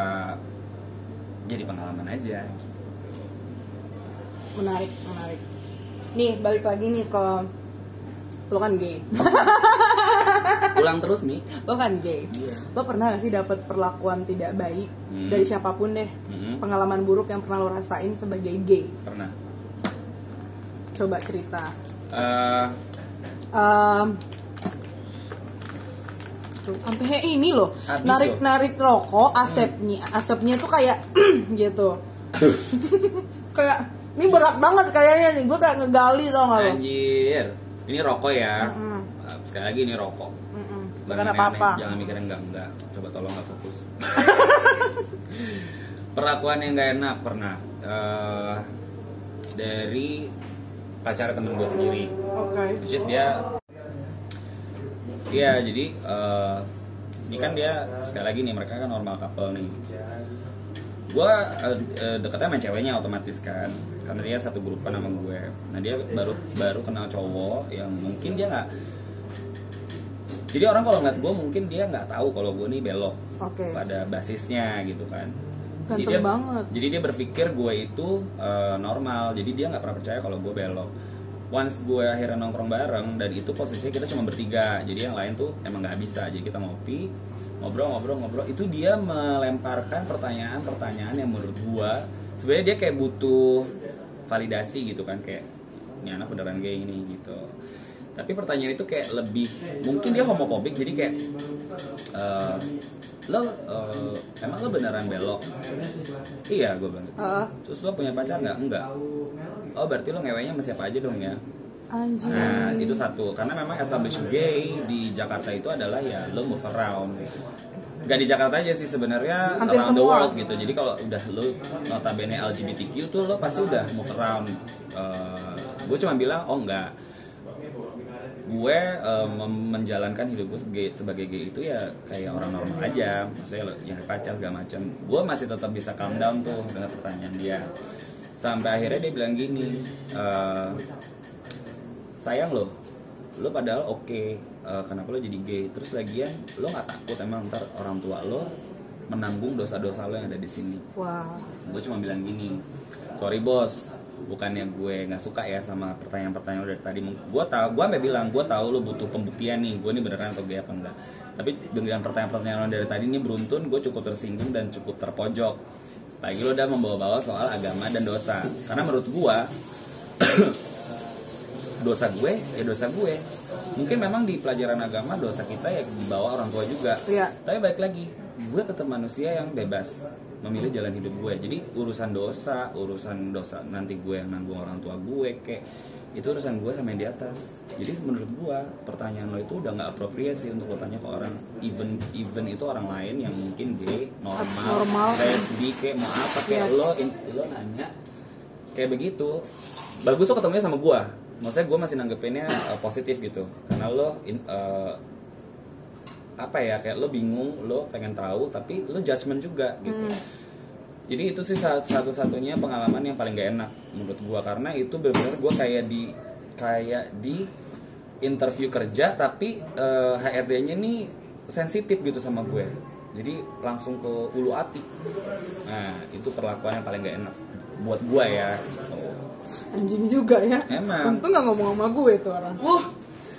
[SPEAKER 2] jadi pengalaman aja.
[SPEAKER 1] menarik, menarik. Nih balik lagi nih ke lo kan gay,
[SPEAKER 2] Pulang terus nih.
[SPEAKER 1] lo kan gay.
[SPEAKER 2] Iya.
[SPEAKER 1] Lo pernah gak sih dapat perlakuan tidak baik
[SPEAKER 2] Hmm.
[SPEAKER 1] dari siapa pun deh?
[SPEAKER 2] Hmm.
[SPEAKER 1] Pengalaman buruk yang pernah lo rasain sebagai gay?
[SPEAKER 2] Pernah.
[SPEAKER 1] Coba cerita.
[SPEAKER 2] Eh,
[SPEAKER 1] Em, tuh, sampai ini loh
[SPEAKER 2] Habis
[SPEAKER 1] narik
[SPEAKER 2] loh.
[SPEAKER 1] narik rokok asapnya asapnya tuh kayak gitu kayak Ini berat banget kayaknya nih, gue kayak ngegali tau gak lo?
[SPEAKER 2] Anjir. Ini rokok ya.
[SPEAKER 1] Mm-mm.
[SPEAKER 2] Uh, Sekali lagi ini rokok.
[SPEAKER 1] Mm-mm.
[SPEAKER 2] Jangan
[SPEAKER 1] Bukan
[SPEAKER 2] aneh-aneh,
[SPEAKER 1] apa-apa.
[SPEAKER 2] Jangan mikir enggak enggak. Coba tolong nggak fokus. Perlakuan yang gak enak pernah Eh, dari pacar temen gue sendiri.
[SPEAKER 1] Oke.
[SPEAKER 2] Which is dia Iya, jadi eh, ini kan dia sekali lagi nih mereka kan normal couple nih. Gua eh, eh, deketnya sama ceweknya otomatis kan, karena dia satu grup kan sama gue. Nah dia baru baru kenal cowok yang mungkin dia nggak. Jadi orang kalau ngeliat gue mungkin dia nggak tahu kalau gue nih belok
[SPEAKER 1] Oke.
[SPEAKER 2] pada basisnya gitu kan. Jadi dia,
[SPEAKER 1] banget.
[SPEAKER 2] Jadi dia berpikir gue itu eh, normal. Jadi dia nggak pernah percaya kalau gue belok. Once gue akhirnya nongkrong bareng dan itu posisinya kita cuma bertiga. Jadi yang lain tuh emang nggak bisa. Jadi kita ngopi, ngobrol, ngobrol, ngobrol. Itu dia melemparkan pertanyaan-pertanyaan yang menurut gue sebenarnya dia kayak butuh validasi gitu kan kayak ini anak beneran gay ini gitu. Tapi pertanyaan itu kayak lebih mungkin dia homofobik jadi kayak eh, lo eh, emang lo beneran belok iya gue bilang.
[SPEAKER 1] Heeh.
[SPEAKER 2] terus lo punya pacar nggak enggak oh berarti lo ngewenya sama siapa aja dong ya
[SPEAKER 1] Anjir.
[SPEAKER 2] nah itu satu. Karena memang established gay di Jakarta itu adalah ya lo move around. Gak di Jakarta aja sih sebenarnya
[SPEAKER 1] Hampir
[SPEAKER 2] around the
[SPEAKER 1] semua.
[SPEAKER 2] world gitu. Jadi kalau udah lo notabene LGBTQ tuh lo pasti udah move around. Gue cuma bilang oh enggak gue eh, mem- menjalankan hidup gue sebagai, sebagai gay itu ya kayak orang normal aja. Maksudnya lo yang pacar segala macam gue masih tetap bisa calm down tuh dengan pertanyaan dia. Sampai akhirnya dia bilang gini eh, sayang lo lo padahal oke eh, kenapa lo jadi gay? Terus lagian lo nggak takut emang ntar orang tua lo menanggung dosa-dosa lo yang ada di sini?
[SPEAKER 1] Wah.
[SPEAKER 2] gue cuma bilang gini sorry bos bukannya gue nggak suka ya sama pertanyaan-pertanyaan dari tadi. Gue tahu gue sampai bilang gue tahu lo butuh pembuktian nih gue ini beneran atau gay apa enggak. Tapi dengan pertanyaan-pertanyaan dari tadi ini beruntun gue cukup tersinggung dan cukup terpojok. Lagi lo udah membawa-bawa soal agama dan dosa. Karena menurut gue dosa gue ya dosa gue. Mungkin memang di pelajaran agama dosa kita ya dibawa orang tua juga.
[SPEAKER 1] Iya.
[SPEAKER 2] tapi balik lagi gue tetap manusia yang bebas memilih jalan hidup gue. Jadi urusan dosa urusan dosa nanti gue yang nanggung orang tua gue kayak itu urusan gue sama yang di atas. Jadi menurut gue pertanyaan lo itu udah nggak appropriate sih untuk lo tanya ke orang. Even even itu orang lain yang mungkin gay normal,
[SPEAKER 1] Normal.
[SPEAKER 2] lesbi kayak mau apa kayak
[SPEAKER 1] Yes.
[SPEAKER 2] lo in- lo nanya kayak begitu. Bagus lo ketemunya sama gue maksudnya gue masih nanggepinnya uh, positif gitu. Karena lo in- uh, apa ya kayak lo bingung lo pengen tahu tapi lo judgement juga gitu. Jadi itu sih sat- satu-satunya pengalaman yang paling gak enak menurut gue karena itu benar-benar gue kayak di kayak di interview kerja tapi uh, HRD-nya nih sensitif gitu sama gue jadi langsung ke ulu hati. Nah itu perlakuan yang paling gak enak buat gue ya gitu.
[SPEAKER 1] Anjing juga ya.
[SPEAKER 2] Emang.
[SPEAKER 1] Untung gak ngomong sama gue tuh orang.
[SPEAKER 2] Wah,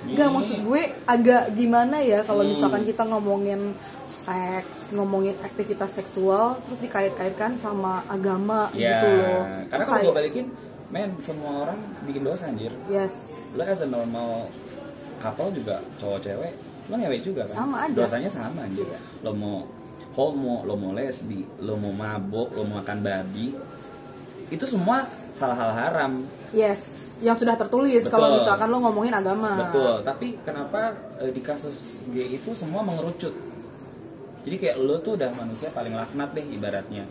[SPEAKER 1] Gak maksud gue agak gimana ya kalau
[SPEAKER 2] Hmm.
[SPEAKER 1] misalkan kita ngomongin seks, ngomongin aktivitas seksual, terus dikait-kaitkan sama agama
[SPEAKER 2] ya
[SPEAKER 1] gitu loh.
[SPEAKER 2] karena
[SPEAKER 1] Itu
[SPEAKER 2] kalau gue balikin men semua orang bikin dosa anjir
[SPEAKER 1] Yes.
[SPEAKER 2] lo as a normal couple juga cowok cewek lo ngewe juga kan
[SPEAKER 1] Sama aja.
[SPEAKER 2] dosanya sama anjir lo mau homo lo mau lesbi lo mau mabok lo mau makan babi itu semua hal-hal haram.
[SPEAKER 1] Yes, yang sudah tertulis kalau misalkan lo ngomongin agama.
[SPEAKER 2] betul tapi kenapa eh, di kasus gay itu semua mengerucut? Jadi kayak lo tuh udah manusia paling laknat deh ibaratnya.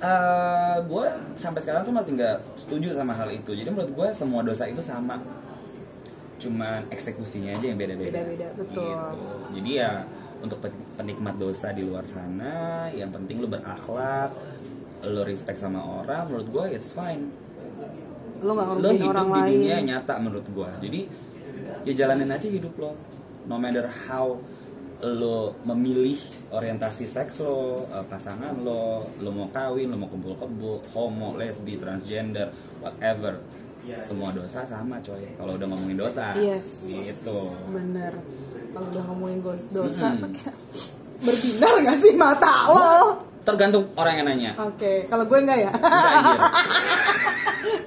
[SPEAKER 2] Eh gue sampai sekarang tuh masih nggak setuju sama hal itu. Jadi menurut gue semua dosa itu sama. Cuman eksekusinya aja yang beda-beda.
[SPEAKER 1] Beda-beda, betul.
[SPEAKER 2] Gitu. jadi ya untuk pen- penikmat dosa di luar sana yang penting lo berakhlak lo respect sama orang menurut gue it's fine
[SPEAKER 1] Lo gak
[SPEAKER 2] lo hidup
[SPEAKER 1] orang
[SPEAKER 2] di
[SPEAKER 1] lain.
[SPEAKER 2] dunia nyata menurut gua jadi ya jalanin aja hidup lo no matter how lo memilih orientasi seks lo eh, pasangan lo lo mau kawin lo mau kumpul kebo homo lesbi transgender whatever semua dosa sama coy kalau udah ngomongin dosa
[SPEAKER 1] Yes.
[SPEAKER 2] gitu
[SPEAKER 1] Bener. Kalau udah ngomongin dosa
[SPEAKER 2] Mm-mm.
[SPEAKER 1] tuh kayak berbinar gak sih mata lo?
[SPEAKER 2] Tergantung orang yang nanya
[SPEAKER 1] Oke, kalau gue enggak ya.
[SPEAKER 2] Enggak, anjir.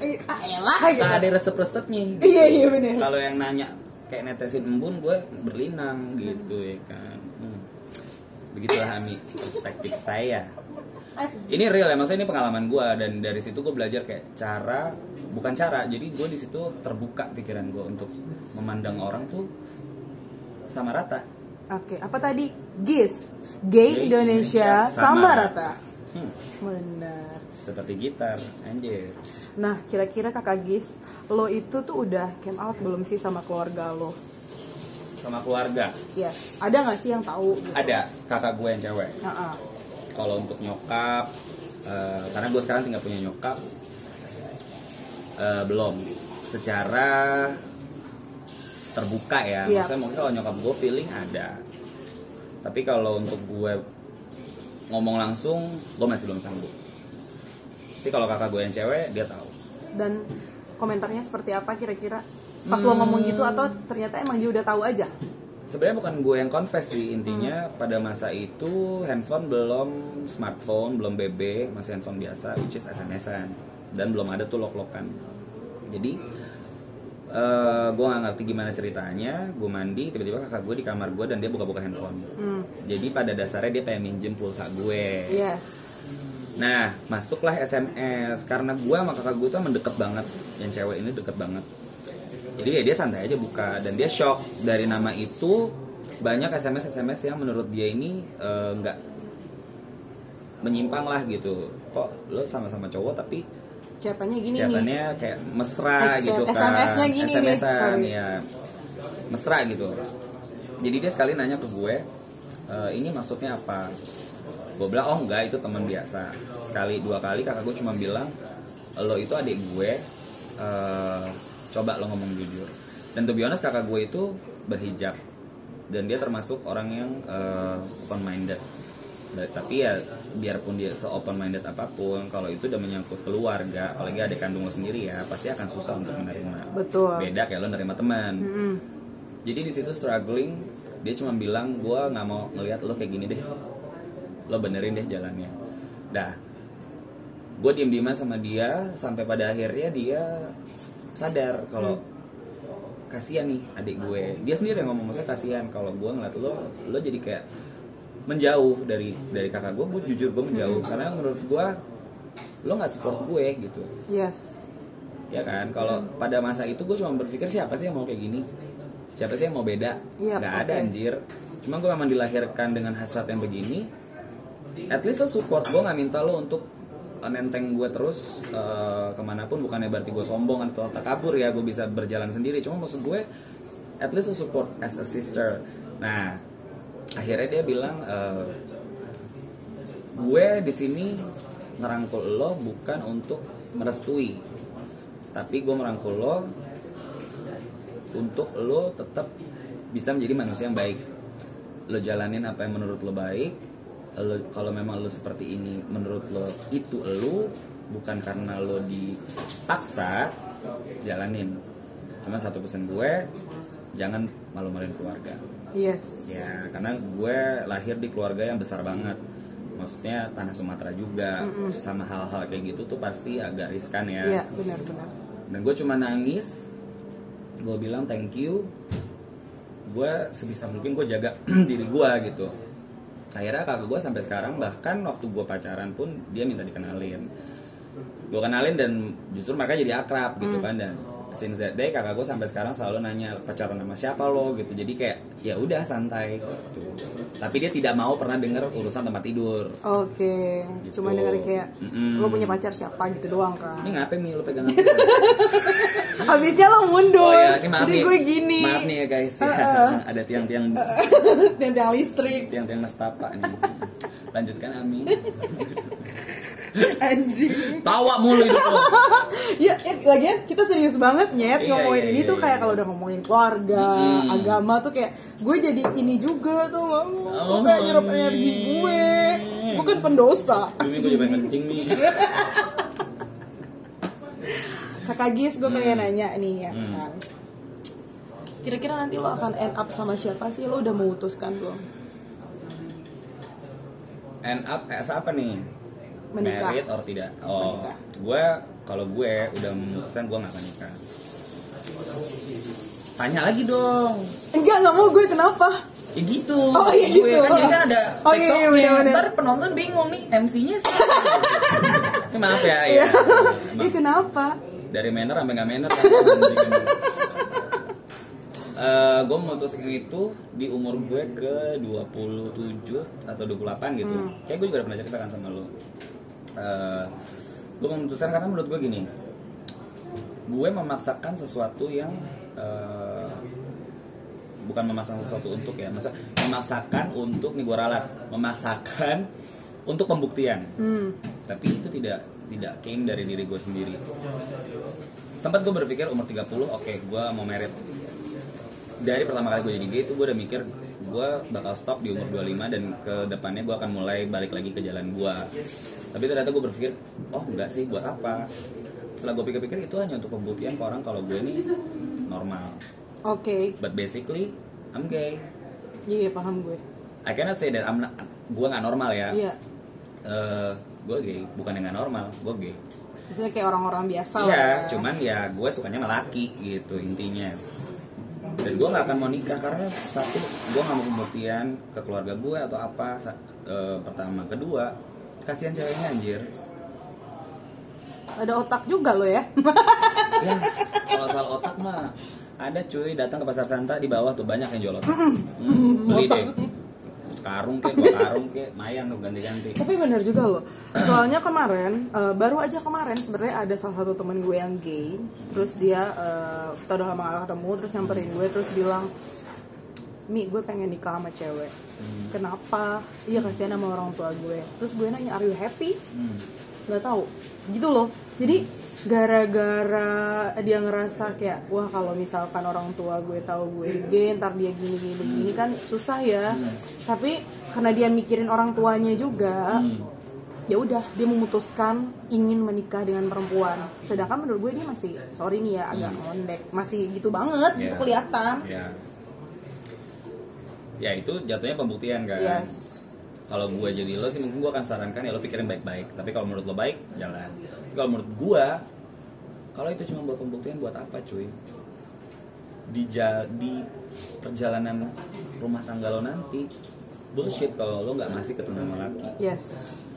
[SPEAKER 1] Eh, ah, elah gitu.
[SPEAKER 2] Nggak ada resep-resepnya
[SPEAKER 1] Iya, iya bener.
[SPEAKER 2] kalau yang nanya kayak netesin embun gue berlinang gitu ya kan hmm. begitulah Ami perspektif saya
[SPEAKER 1] Eh,
[SPEAKER 2] ini real ya maksudnya ini pengalaman gue dan dari situ gue belajar kayak cara bukan cara jadi gue di situ terbuka pikiran gue untuk memandang orang tuh sama rata
[SPEAKER 1] Oke, apa tadi? GIS. Gay
[SPEAKER 2] Gay
[SPEAKER 1] Indonesia,
[SPEAKER 2] Indonesia
[SPEAKER 1] sama
[SPEAKER 2] sama
[SPEAKER 1] rata.
[SPEAKER 2] Hmm,
[SPEAKER 1] Benar.
[SPEAKER 2] seperti gitar anjir
[SPEAKER 1] Nah, kira-kira kakak Gis, lo itu tuh udah came out belum sih sama keluarga lo?
[SPEAKER 2] sama keluarga
[SPEAKER 1] Yes. Ada nggak sih yang tahu? Gitu?
[SPEAKER 2] ada kakak gue yang cewek
[SPEAKER 1] Nah,
[SPEAKER 2] kalau untuk nyokap eh, karena gue sekarang tinggal punya nyokap eh, belum secara terbuka ya
[SPEAKER 1] Iya.
[SPEAKER 2] maksudnya mungkin kalau nyokap gue feeling ada tapi kalau untuk gue ngomong langsung gue masih belum sanggup tapi kalau kakak gue yang cewek dia tahu
[SPEAKER 1] Dan komentarnya seperti apa kira-kira? Pas lo ngomong gitu atau ternyata emang dia udah tahu aja?
[SPEAKER 2] sebenarnya bukan gue yang confess sih intinya
[SPEAKER 1] Hmm.
[SPEAKER 2] pada masa itu handphone belum smartphone belum BB masih handphone biasa which is SMS-an dan belum ada tuh lok-lokan jadi eh gue nggak ngerti gimana ceritanya gue mandi tiba-tiba kakak gue di kamar gue dan dia buka-buka handphone
[SPEAKER 1] Hmm.
[SPEAKER 2] jadi pada dasarnya dia pengen minjem pulsa gue
[SPEAKER 1] Yes.
[SPEAKER 2] Nah, masuklah SMS karena gue sama kakak gue tuh emang deket banget. Yang cewek ini deket banget. Jadi ya dia santai aja buka dan dia shock dari nama itu banyak SMS SMS yang menurut dia ini eh, nggak menyimpang lah gitu. Kok lo sama-sama cowok tapi
[SPEAKER 1] Catatannya gini nih.
[SPEAKER 2] chatannya kayak mesra
[SPEAKER 1] Eh, chat-
[SPEAKER 2] gitu kan.
[SPEAKER 1] SMS-nya gini nih,
[SPEAKER 2] SMS-an,
[SPEAKER 1] sorry.
[SPEAKER 2] ya. Mesra gitu. Jadi dia sekali nanya ke gue, "E, ini maksudnya apa? Gue bilang, oh enggak itu teman biasa. Sekali dua kali kakak gue cuma bilang, lo itu adik gue, eh, coba lo ngomong jujur. Dan to be honest kakak gue itu berhijab dan dia termasuk orang yang open minded. Tapi ya biarpun dia se open minded apa pun, kalau itu udah menyangkut keluarga, apalagi adik kandung lo sendiri ya, pasti akan susah untuk menerima.
[SPEAKER 1] Betul.
[SPEAKER 2] Beda kayak lo nerima teman.
[SPEAKER 1] Mm-mm.
[SPEAKER 2] Jadi di situ struggling, dia cuma bilang gue nggak mau ngelihat lo kayak gini deh, lo benerin deh jalannya. Dah, gue diem dieman sama dia sampai pada akhirnya dia sadar kalau kasihan nih adik gue. Dia sendiri yang ngomong maksudnya kasihan kalau gue ngeliat lo, lo jadi kayak menjauh dari dari kakak gue. Gue jujur gue menjauh. Karena menurut gue lo nggak support gue gitu.
[SPEAKER 1] Yes.
[SPEAKER 2] ya kan? Kalau pada masa itu gue cuma berpikir siapa sih yang mau kayak gini? Siapa sih yang mau beda?
[SPEAKER 1] Iya,
[SPEAKER 2] nggak ada
[SPEAKER 1] oke.
[SPEAKER 2] anjir. Cuma gue memang dilahirkan dengan hasrat yang begini. At least lo support gue nggak minta lo untuk nenteng gue terus eh, ke mana pun. Bukannya berarti gue sombong atau tak kabur ya gue bisa berjalan sendiri. Cuma maksud gue at least lo support as a sister. Nah akhirnya dia bilang eh, gue di sini ngerangkul lo bukan untuk merestui tapi gue merangkul lo untuk lo tetap bisa menjadi manusia yang baik. Lo jalanin apa yang menurut lo baik. Lo kalau memang lo seperti ini menurut lo itu lo bukan karena lo dipaksa jalanin. Cuma satu pesan gue jangan malu-maluin keluarga
[SPEAKER 1] Yes.
[SPEAKER 2] ya karena gue lahir di keluarga yang besar banget. Maksudnya tanah Sumatera juga. Sama hal-hal kayak gitu tuh pasti agak riskan ya.
[SPEAKER 1] Iya, benar-benar.
[SPEAKER 2] dan gue cuma nangis. Gue bilang thank you. Gue sebisa mungkin gue jaga diri gue gitu. Akhirnya kakak gue sampai sekarang bahkan waktu gue pacaran pun dia minta dikenalin. Gue kenalin dan justru mereka jadi akrab gitu kan. Dan since that day kakak gue sampai sekarang selalu nanya pacaran sama siapa lo? gitu. Jadi kayak ya udah santai gitu. tapi dia tidak mau pernah denger urusan tempat tidur
[SPEAKER 1] Oke.
[SPEAKER 2] Gitu.
[SPEAKER 1] Cuma dengerin kayak lo punya pacar siapa gitu doang kan.
[SPEAKER 2] ini ngapain nih lo pegang
[SPEAKER 1] Habisnya lo mundur.
[SPEAKER 2] Oh ya, ini maaf
[SPEAKER 1] Jadi
[SPEAKER 2] nih.
[SPEAKER 1] gue gini.
[SPEAKER 2] Maaf nih ya guys.
[SPEAKER 1] Heeh.
[SPEAKER 2] Ada tiang-tiang
[SPEAKER 1] Dan tiang listrik.
[SPEAKER 2] tiang-tiang nestapa nih. Lanjutkan Ami.
[SPEAKER 1] Anjing.
[SPEAKER 2] Tawa mulu lo.
[SPEAKER 1] ya, ya lagian kita serius banget nyet
[SPEAKER 2] Iya,
[SPEAKER 1] ngomongin
[SPEAKER 2] iya,
[SPEAKER 1] ini
[SPEAKER 2] iya,
[SPEAKER 1] tuh
[SPEAKER 2] iya.
[SPEAKER 1] kayak kalau udah ngomongin keluarga,
[SPEAKER 2] Mm-mm.
[SPEAKER 1] agama tuh kayak gue jadi ini juga tuh mama.
[SPEAKER 2] Oh,
[SPEAKER 1] kayak nyerap energi gue. Bukan pendosa.
[SPEAKER 2] Ini gue juga pengen kencing nih.
[SPEAKER 1] Kakak Gis gue pengen nanya nih ya
[SPEAKER 2] Hmm.
[SPEAKER 1] kan. Kira-kira nanti lo akan end up sama siapa sih? Lo udah memutuskan belum?
[SPEAKER 2] End up as apa nih?
[SPEAKER 1] Menikah.
[SPEAKER 2] Married or tidak? Oh,
[SPEAKER 1] Menikah.
[SPEAKER 2] gue kalau gue udah memutuskan gue nggak akan nikah. Tanya lagi dong.
[SPEAKER 1] Enggak, nggak mau gue kenapa?
[SPEAKER 2] ya gitu
[SPEAKER 1] Oh, iya
[SPEAKER 2] gue
[SPEAKER 1] gitu.
[SPEAKER 2] kan jadi kan ada
[SPEAKER 1] Oh, iya, iya,
[SPEAKER 2] tiktoknya
[SPEAKER 1] bener-bener.
[SPEAKER 2] ntar penonton bingung nih MC-nya siapa Ini maaf ya ya
[SPEAKER 1] Iya.
[SPEAKER 2] Maaf.
[SPEAKER 1] Ih kenapa?
[SPEAKER 2] dari manner sampai nggak manner kan gue memutuskan itu di umur gue ke 27 atau 28 gitu
[SPEAKER 1] Hmm.
[SPEAKER 2] kayak gue juga udah pernah cerita kan sama lo gue memutuskan karena menurut gue gini. Gue memaksakan sesuatu yang eh, bukan memaksakan sesuatu untuk ya masa memaksakan untuk nih gue ralat memaksakan untuk pembuktian.
[SPEAKER 1] Hmm.
[SPEAKER 2] tapi itu tidak tidak came dari diri gue sendiri. Sempat gue berpikir umur 30 oke gue mau merit. Dari pertama kali gue jadi gay itu gue udah mikir gue bakal stop di umur 25 dan ke depannya gue akan mulai balik lagi ke jalan gue tapi ternyata gue berpikir oh enggak sih buat apa setelah gue pikir-pikir itu hanya untuk pembuktian ke orang kalau gue ini normal
[SPEAKER 1] Oke.
[SPEAKER 2] but basically I'm gay
[SPEAKER 1] Iya paham gue.
[SPEAKER 2] I cannot say that I'm not, gue nggak normal ya
[SPEAKER 1] Iya.
[SPEAKER 2] Eh, gue gay bukan yang nggak normal gue gay
[SPEAKER 1] Maksudnya kayak orang-orang biasa
[SPEAKER 2] Iya,
[SPEAKER 1] lah. ya.
[SPEAKER 2] cuman ya gue sukanya sama laki gitu intinya. Dan gue nggak akan mau nikah karena satu, gue nggak mau pembuktian ke keluarga gue atau apa. Eh, pertama, kedua, kasihan ceweknya anjir.
[SPEAKER 1] Ada otak juga lo ya.
[SPEAKER 2] Ya, kalau soal otak mah ada cuy datang ke pasar Santa di bawah tuh banyak yang jual otak. Hmm, beli deh. Karung ke, dua karung ke, mayan tuh ganti-ganti.
[SPEAKER 1] Tapi bener juga loh. Soalnya kemarin, eh, baru aja kemarin sebenarnya ada salah satu temen gue yang gay. Terus dia, eh, kita udah lama gak ketemu, terus nyamperin gue, terus bilang, Mi, gue pengen nikah sama cewek. Kenapa? Iya kasihan sama orang tua gue. Terus gue nanya, are you happy?
[SPEAKER 2] Hmm.
[SPEAKER 1] Gak tahu. Gitu loh. Jadi gara-gara dia ngerasa kayak wah kalau misalkan orang tua gue tahu gue gay ntar dia gini gini begini kan susah ya tapi karena dia mikirin orang tuanya juga
[SPEAKER 2] Hmm.
[SPEAKER 1] ya udah dia memutuskan ingin menikah dengan perempuan sedangkan menurut gue dia masih sorry nih ya agak ngondek masih gitu banget
[SPEAKER 2] Ya.
[SPEAKER 1] itu kelihatan
[SPEAKER 2] Ya. Ya itu jatuhnya pembuktian kan.
[SPEAKER 1] yes
[SPEAKER 2] kalau gue jadi lo sih mungkin gue akan sarankan ya lo pikirin baik-baik. Tapi kalau menurut lo baik jalan. Tapi kalau menurut gue kalau itu cuma buat pembuktian buat apa cuy? Di ja- di perjalanan rumah tangga lo nanti. Bullshit kalau lo nggak masih ketemu sama laki.
[SPEAKER 1] Yes.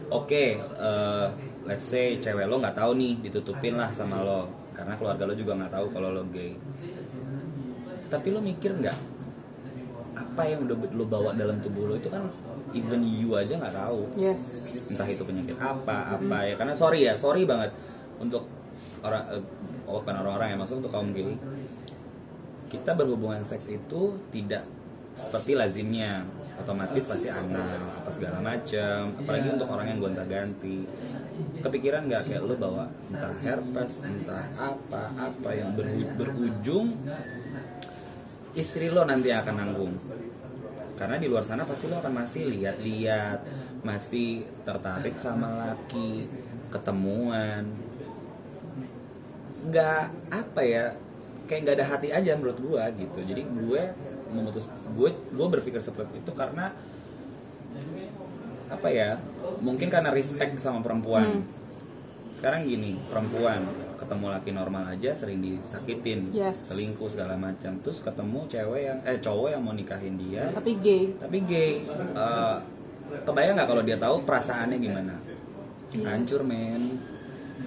[SPEAKER 2] Oke eh, let's say cewek lo nggak tahu nih ditutupin lah sama lo. Karena keluarga lo juga nggak tahu kalau lo gay. Tapi lo mikir nggak apa yang udah lo bawa dalam tubuh lo itu kan even you aja nggak tahu.
[SPEAKER 1] Yes.
[SPEAKER 2] Entah itu penyakit apa apa ya. Karena sorry ya sorry banget untuk orang eh, bukan orang-orang yang masuk untuk kaum gay. Kita berhubungan seks itu tidak seperti lazimnya. Otomatis pasti anal apa segala macam. Apalagi untuk orang yang gonta-ganti. Kepikiran nggak kayak lo bawa entah herpes entah apa apa yang berujung istri lo nanti akan nanggung. Karena di luar sana pasti lo akan masih lihat-lihat masih tertarik sama laki ketemuan. Nggak apa ya kayak nggak ada hati aja menurut gue gitu. Jadi gue memutus gue gue berpikir seperti itu karena apa ya mungkin karena respect sama perempuan. Sekarang gini perempuan ketemu laki normal aja sering disakitin.
[SPEAKER 1] Yes.
[SPEAKER 2] selingkuh segala macam. Terus ketemu cewek yang eh cowok yang mau nikahin dia.
[SPEAKER 1] Tapi gay.
[SPEAKER 2] Tapi gay. Eh, kebayang nggak kalau dia tahu perasaannya gimana?
[SPEAKER 1] Iya.
[SPEAKER 2] hancur men.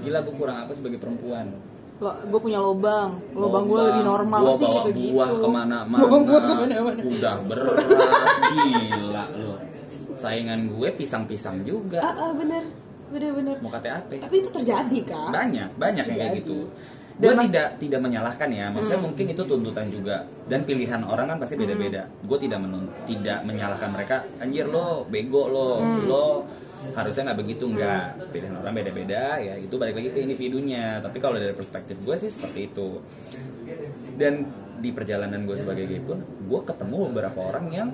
[SPEAKER 2] Gila gue kurang apa sebagai perempuan?
[SPEAKER 1] Lo gue punya lobang. Lobang gue lebih normal
[SPEAKER 2] gua
[SPEAKER 1] sih
[SPEAKER 2] bawa
[SPEAKER 1] gitu gitu
[SPEAKER 2] buah ke mana-mana.
[SPEAKER 1] Buah ke mana-mana.
[SPEAKER 2] Udah berat gila lo. Saingan gue pisang-pisang juga.
[SPEAKER 1] Ah, ah bener bener bener
[SPEAKER 2] mau kata apa
[SPEAKER 1] tapi itu terjadi kan
[SPEAKER 2] banyak banyak yang kayak
[SPEAKER 1] Terjadi.
[SPEAKER 2] gitu.
[SPEAKER 1] Dan
[SPEAKER 2] gue tidak tidak menyalahkan ya. Maksudnya mungkin itu tuntutan juga. Dan pilihan orang kan pasti beda-beda. Gue tidak menun tidak menyalahkan mereka. Anjir lo bego lo. Lo harusnya nggak begitu nggak. Pilihan orang beda-beda ya. Itu balik lagi ke individunya. Tapi kalau dari perspektif gue sih seperti itu. Dan di perjalanan gue sebagai gay pun gue ketemu beberapa orang yang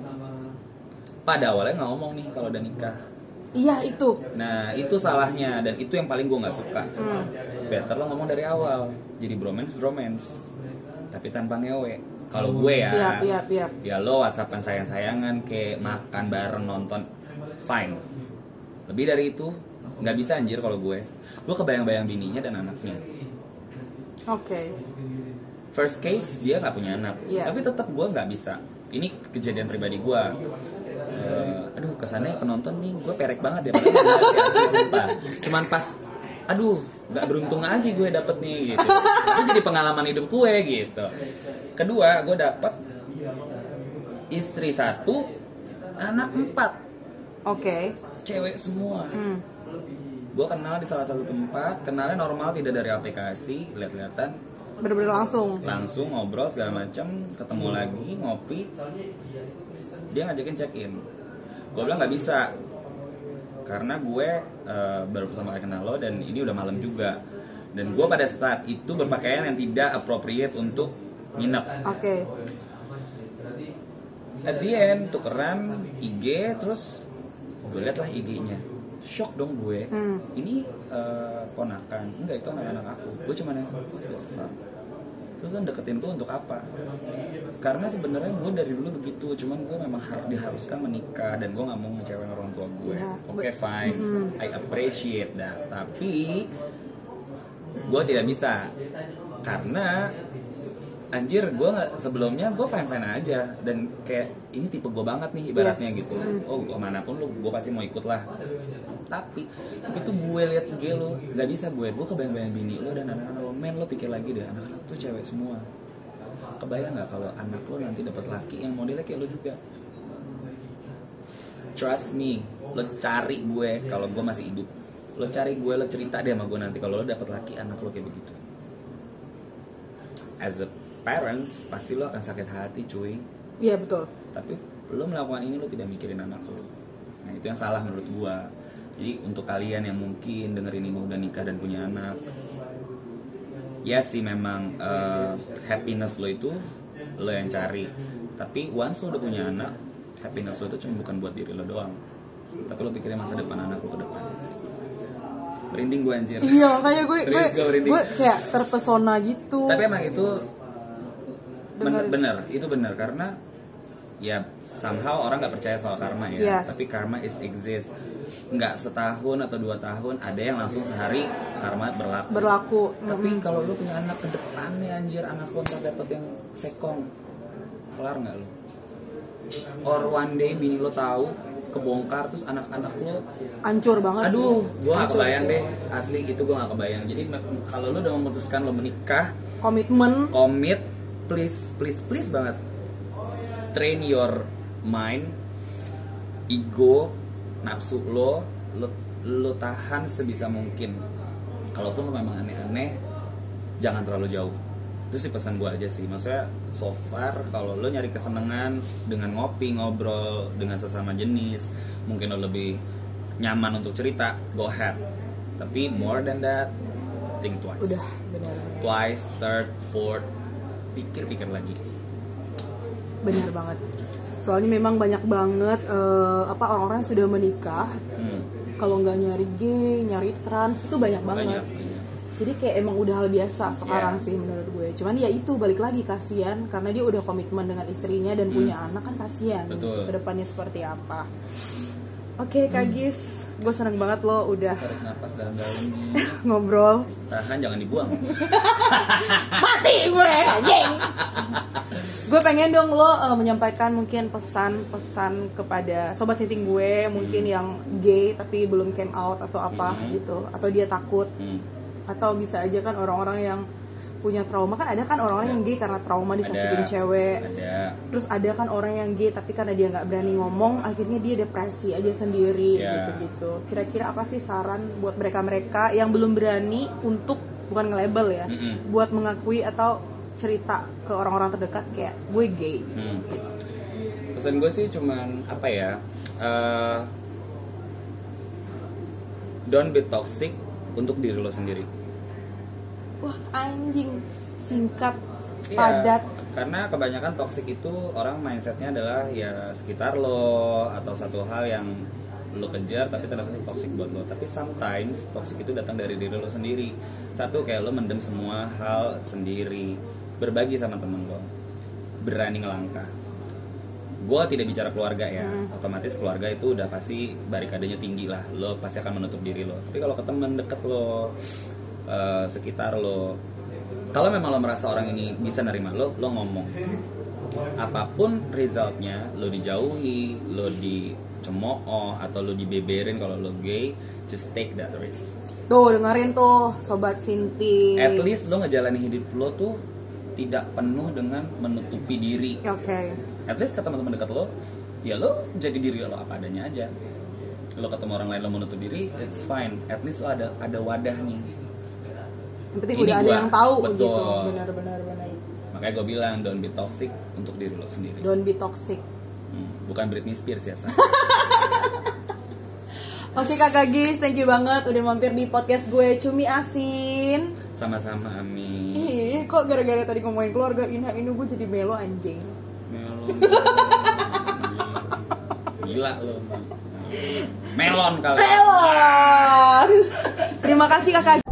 [SPEAKER 2] pada awalnya nggak ngomong nih kalau udah nikah
[SPEAKER 1] iya itu
[SPEAKER 2] Nah itu salahnya dan itu yang paling gue nggak suka.
[SPEAKER 1] Hmm.
[SPEAKER 2] Better lo ngomong dari awal. Jadi bromance bromance, tapi tanpa ngewe. Kalau gue ya,
[SPEAKER 1] Iya, iya, iya.
[SPEAKER 2] ya lo whatsappan sayang-sayangan, kayak makan bareng nonton, fine. Lebih dari itu nggak bisa anjir kalau gue. Gue kebayang-bayang bininya dan anaknya.
[SPEAKER 1] oke
[SPEAKER 2] First case dia nggak punya anak,
[SPEAKER 1] Iya.
[SPEAKER 2] tapi tetap gue nggak bisa. ini kejadian pribadi gue Eh, aduh kesannya penonton nih gue perek banget ya padahal cuman pas aduh nggak beruntung aja gue dapet nih gitu. Itu jadi pengalaman hidup gue gitu. Kedua gue dapet istri satu anak empat.
[SPEAKER 1] Oke.
[SPEAKER 2] cewek semua.
[SPEAKER 1] Hmm.
[SPEAKER 2] gue kenal di salah satu tempat kenalnya normal tidak dari aplikasi lihat-lihatan
[SPEAKER 1] Bener-bener langsung.
[SPEAKER 2] langsung ngobrol segala macam ketemu lagi ngopi dia ngajakin check in gue bilang nggak bisa. Karena gue eh, baru pertama kali kenal lo dan ini udah malam juga. Dan gue pada saat itu berpakaian yang tidak appropriate untuk nginep.
[SPEAKER 1] Oke.
[SPEAKER 2] at the end tukeran IG terus gue liat lah IG-nya shock dong gue.
[SPEAKER 1] Hmm.
[SPEAKER 2] ini eh, ponakan. Enggak itu anak-anak aku. Gue cuma yang? Terus lo deketin gue untuk apa? Karena sebenarnya gue dari dulu begitu cuman gue memang harus diharuskan menikah dan gue nggak mau ngecewain orang tua gue
[SPEAKER 1] Ya,
[SPEAKER 2] oke fine. I appreciate that. Tapi gue tidak bisa. Karena anjir gue nggak sebelumnya gue fine fine aja. Dan kayak ini tipe gue banget nih ibaratnya
[SPEAKER 1] Yes.
[SPEAKER 2] gitu. Oh ke mana pun lu gue pasti mau ikut lah. Tapi begitu gue lihat IG lo nggak bisa gue gue kebayang-bayang bini lo dan anak-anak lo men lo pikir lagi deh anak-anak tuh cewek semua. Kebayang nggak kalau anak lo nanti dapat laki yang modelnya kayak lo juga? Trust me lo cari gue kalau gue masih hidup. Lo cari gue lo cerita deh sama gue nanti kalau lo dapat laki anak lo kayak begitu. As a parents pasti lo akan sakit hati cuy.
[SPEAKER 1] Iya betul.
[SPEAKER 2] tapi lo melakukan ini lo tidak mikirin anak lo nah itu yang salah menurut gua. Jadi untuk kalian yang mungkin dengerin ini udah nikah dan punya anak ya sih memang eh, happiness lo itu lo yang cari. Tapi once lo udah punya anak happiness lo itu cuma bukan buat diri lo doang. Tapi lo pikirin masa depan anak lo ke depan. Merinding gue anjir.
[SPEAKER 1] Iya makanya gue gue
[SPEAKER 2] Serius, gue merinding.
[SPEAKER 1] gue kayak terpesona gitu.
[SPEAKER 2] tapi emang itu bener, bener itu bener karena ya somehow orang nggak percaya soal karma ya
[SPEAKER 1] Yes.
[SPEAKER 2] tapi karma is exist nggak setahun atau dua tahun ada yang langsung sehari karma berlaku
[SPEAKER 1] berlaku.
[SPEAKER 2] tapi
[SPEAKER 1] Mm-mm.
[SPEAKER 2] kalau lu punya anak ke depannya anjir anak lu ntar dapet yang sekong kelar nggak lu or one day bini lo tahu kebongkar terus anak-anak lo
[SPEAKER 1] hancur banget sih.
[SPEAKER 2] aduh gua nggak
[SPEAKER 1] Hancur
[SPEAKER 2] kebayang
[SPEAKER 1] sih.
[SPEAKER 2] deh asli itu gua nggak kebayang jadi kalau lu udah memutuskan lo menikah
[SPEAKER 1] Komitmen
[SPEAKER 2] komit please please please banget. Train your mind ego nafsu lo lo lo tahan sebisa mungkin. Kalaupun lo memang aneh-aneh jangan terlalu jauh. Itu sih pesan gue aja sih. Maksudnya so far kalau lo nyari kesenangan dengan ngopi ngobrol dengan sesama jenis mungkin lo lebih nyaman untuk cerita go ahead. Tapi more than that think twice.
[SPEAKER 1] Udah benar.
[SPEAKER 2] Twice, third, fourth, pikir-pikir lagi.
[SPEAKER 1] benar banget. Soalnya memang banyak banget eh, apa orang-orang sudah menikah
[SPEAKER 2] Hmm,
[SPEAKER 1] kalau nggak nyari gay, nyari trans itu banyak banget.
[SPEAKER 2] banyak. banyak.
[SPEAKER 1] Jadi kayak emang udah hal biasa sekarang
[SPEAKER 2] Iya.
[SPEAKER 1] sih menurut gue. Cuman ya itu balik lagi kasihan karena dia udah komitmen dengan istrinya dan punya anak kan kasihan.
[SPEAKER 2] Hmm. Hmm.
[SPEAKER 1] Ke depannya seperti apa? Oke Kak Gis, gue seneng banget lo udah
[SPEAKER 2] Tarik napas dalam-dalam
[SPEAKER 1] ngobrol.
[SPEAKER 2] Tahan jangan dibuang.
[SPEAKER 1] Mati gue anjing. gue pengen dong lo uh, menyampaikan mungkin pesan-pesan kepada sobat sitting gue mungkin yang gay tapi belum came out atau apa
[SPEAKER 2] Hmm.
[SPEAKER 1] gitu atau dia takut
[SPEAKER 2] Hmm.
[SPEAKER 1] atau bisa aja kan orang-orang yang punya trauma kan ada kan orang-orang yang gay karena trauma disakitin
[SPEAKER 2] Ada.
[SPEAKER 1] cewek
[SPEAKER 2] Ada.
[SPEAKER 1] terus ada kan orang yang gay tapi karena dia nggak berani ngomong akhirnya dia depresi aja sendiri
[SPEAKER 2] Ya.
[SPEAKER 1] gitu-gitu kira-kira apa sih saran buat mereka-mereka yang belum berani untuk bukan nge-label ya
[SPEAKER 2] Mm-mm.
[SPEAKER 1] buat mengakui atau cerita ke orang-orang terdekat kayak gue gay
[SPEAKER 2] Hmm. Pesan gue sih cuman apa ya? eh, don't be toxic untuk diri lo sendiri.
[SPEAKER 1] Wah anjing singkat
[SPEAKER 2] Iya,
[SPEAKER 1] padat
[SPEAKER 2] Karena kebanyakan toxic itu orang mindsetnya adalah ya sekitar lo atau satu hal yang lo kejar tapi ternyata itu toxic buat lo. Tapi sometimes toxic itu datang dari diri lo sendiri. Satu kayak lo mendem semua hal sendiri, berbagi sama temen lo, berani ngelangkah. Gue tidak bicara keluarga ya, otomatis keluarga itu udah pasti barikadenya tinggi lah. Lo pasti akan menutup diri lo. Tapi kalau ke temen deket lo, eh, sekitar lo, kalau memang lo merasa orang ini bisa nerima lo, lo ngomong. apa pun resultnya lo dijauhi lo dicemooh atau lo dibeberin kalau lo gay just take that risk
[SPEAKER 1] Tuh dengerin tuh sobat Sinti.
[SPEAKER 2] at least lo ngejalanin hidup lo tuh tidak penuh dengan menutupi diri
[SPEAKER 1] Oke.
[SPEAKER 2] at least ke teman-teman dekat lo ya lo jadi diri lo apa adanya aja lo ketemu orang lain lo menutup diri it's fine at least lo ada ada wadah nih
[SPEAKER 1] Yang penting
[SPEAKER 2] Ini
[SPEAKER 1] udah ada yang tahu
[SPEAKER 2] Betul.
[SPEAKER 1] gitu. Benar benar benar.
[SPEAKER 2] makanya gue bilang don't be toxic untuk diri lo sendiri
[SPEAKER 1] Don't be toxic.
[SPEAKER 2] Hmm, bukan Britney Spears ya.
[SPEAKER 1] Oke kakak Gis, thank you banget udah mampir di podcast gue Cumi Asin.
[SPEAKER 2] sama-sama Ami
[SPEAKER 1] Ih, kok gara-gara tadi ngomongin keluarga Inha ini gue jadi melo anjing.
[SPEAKER 2] melon gila lo melon kali
[SPEAKER 1] Melon. Terima kasih kakak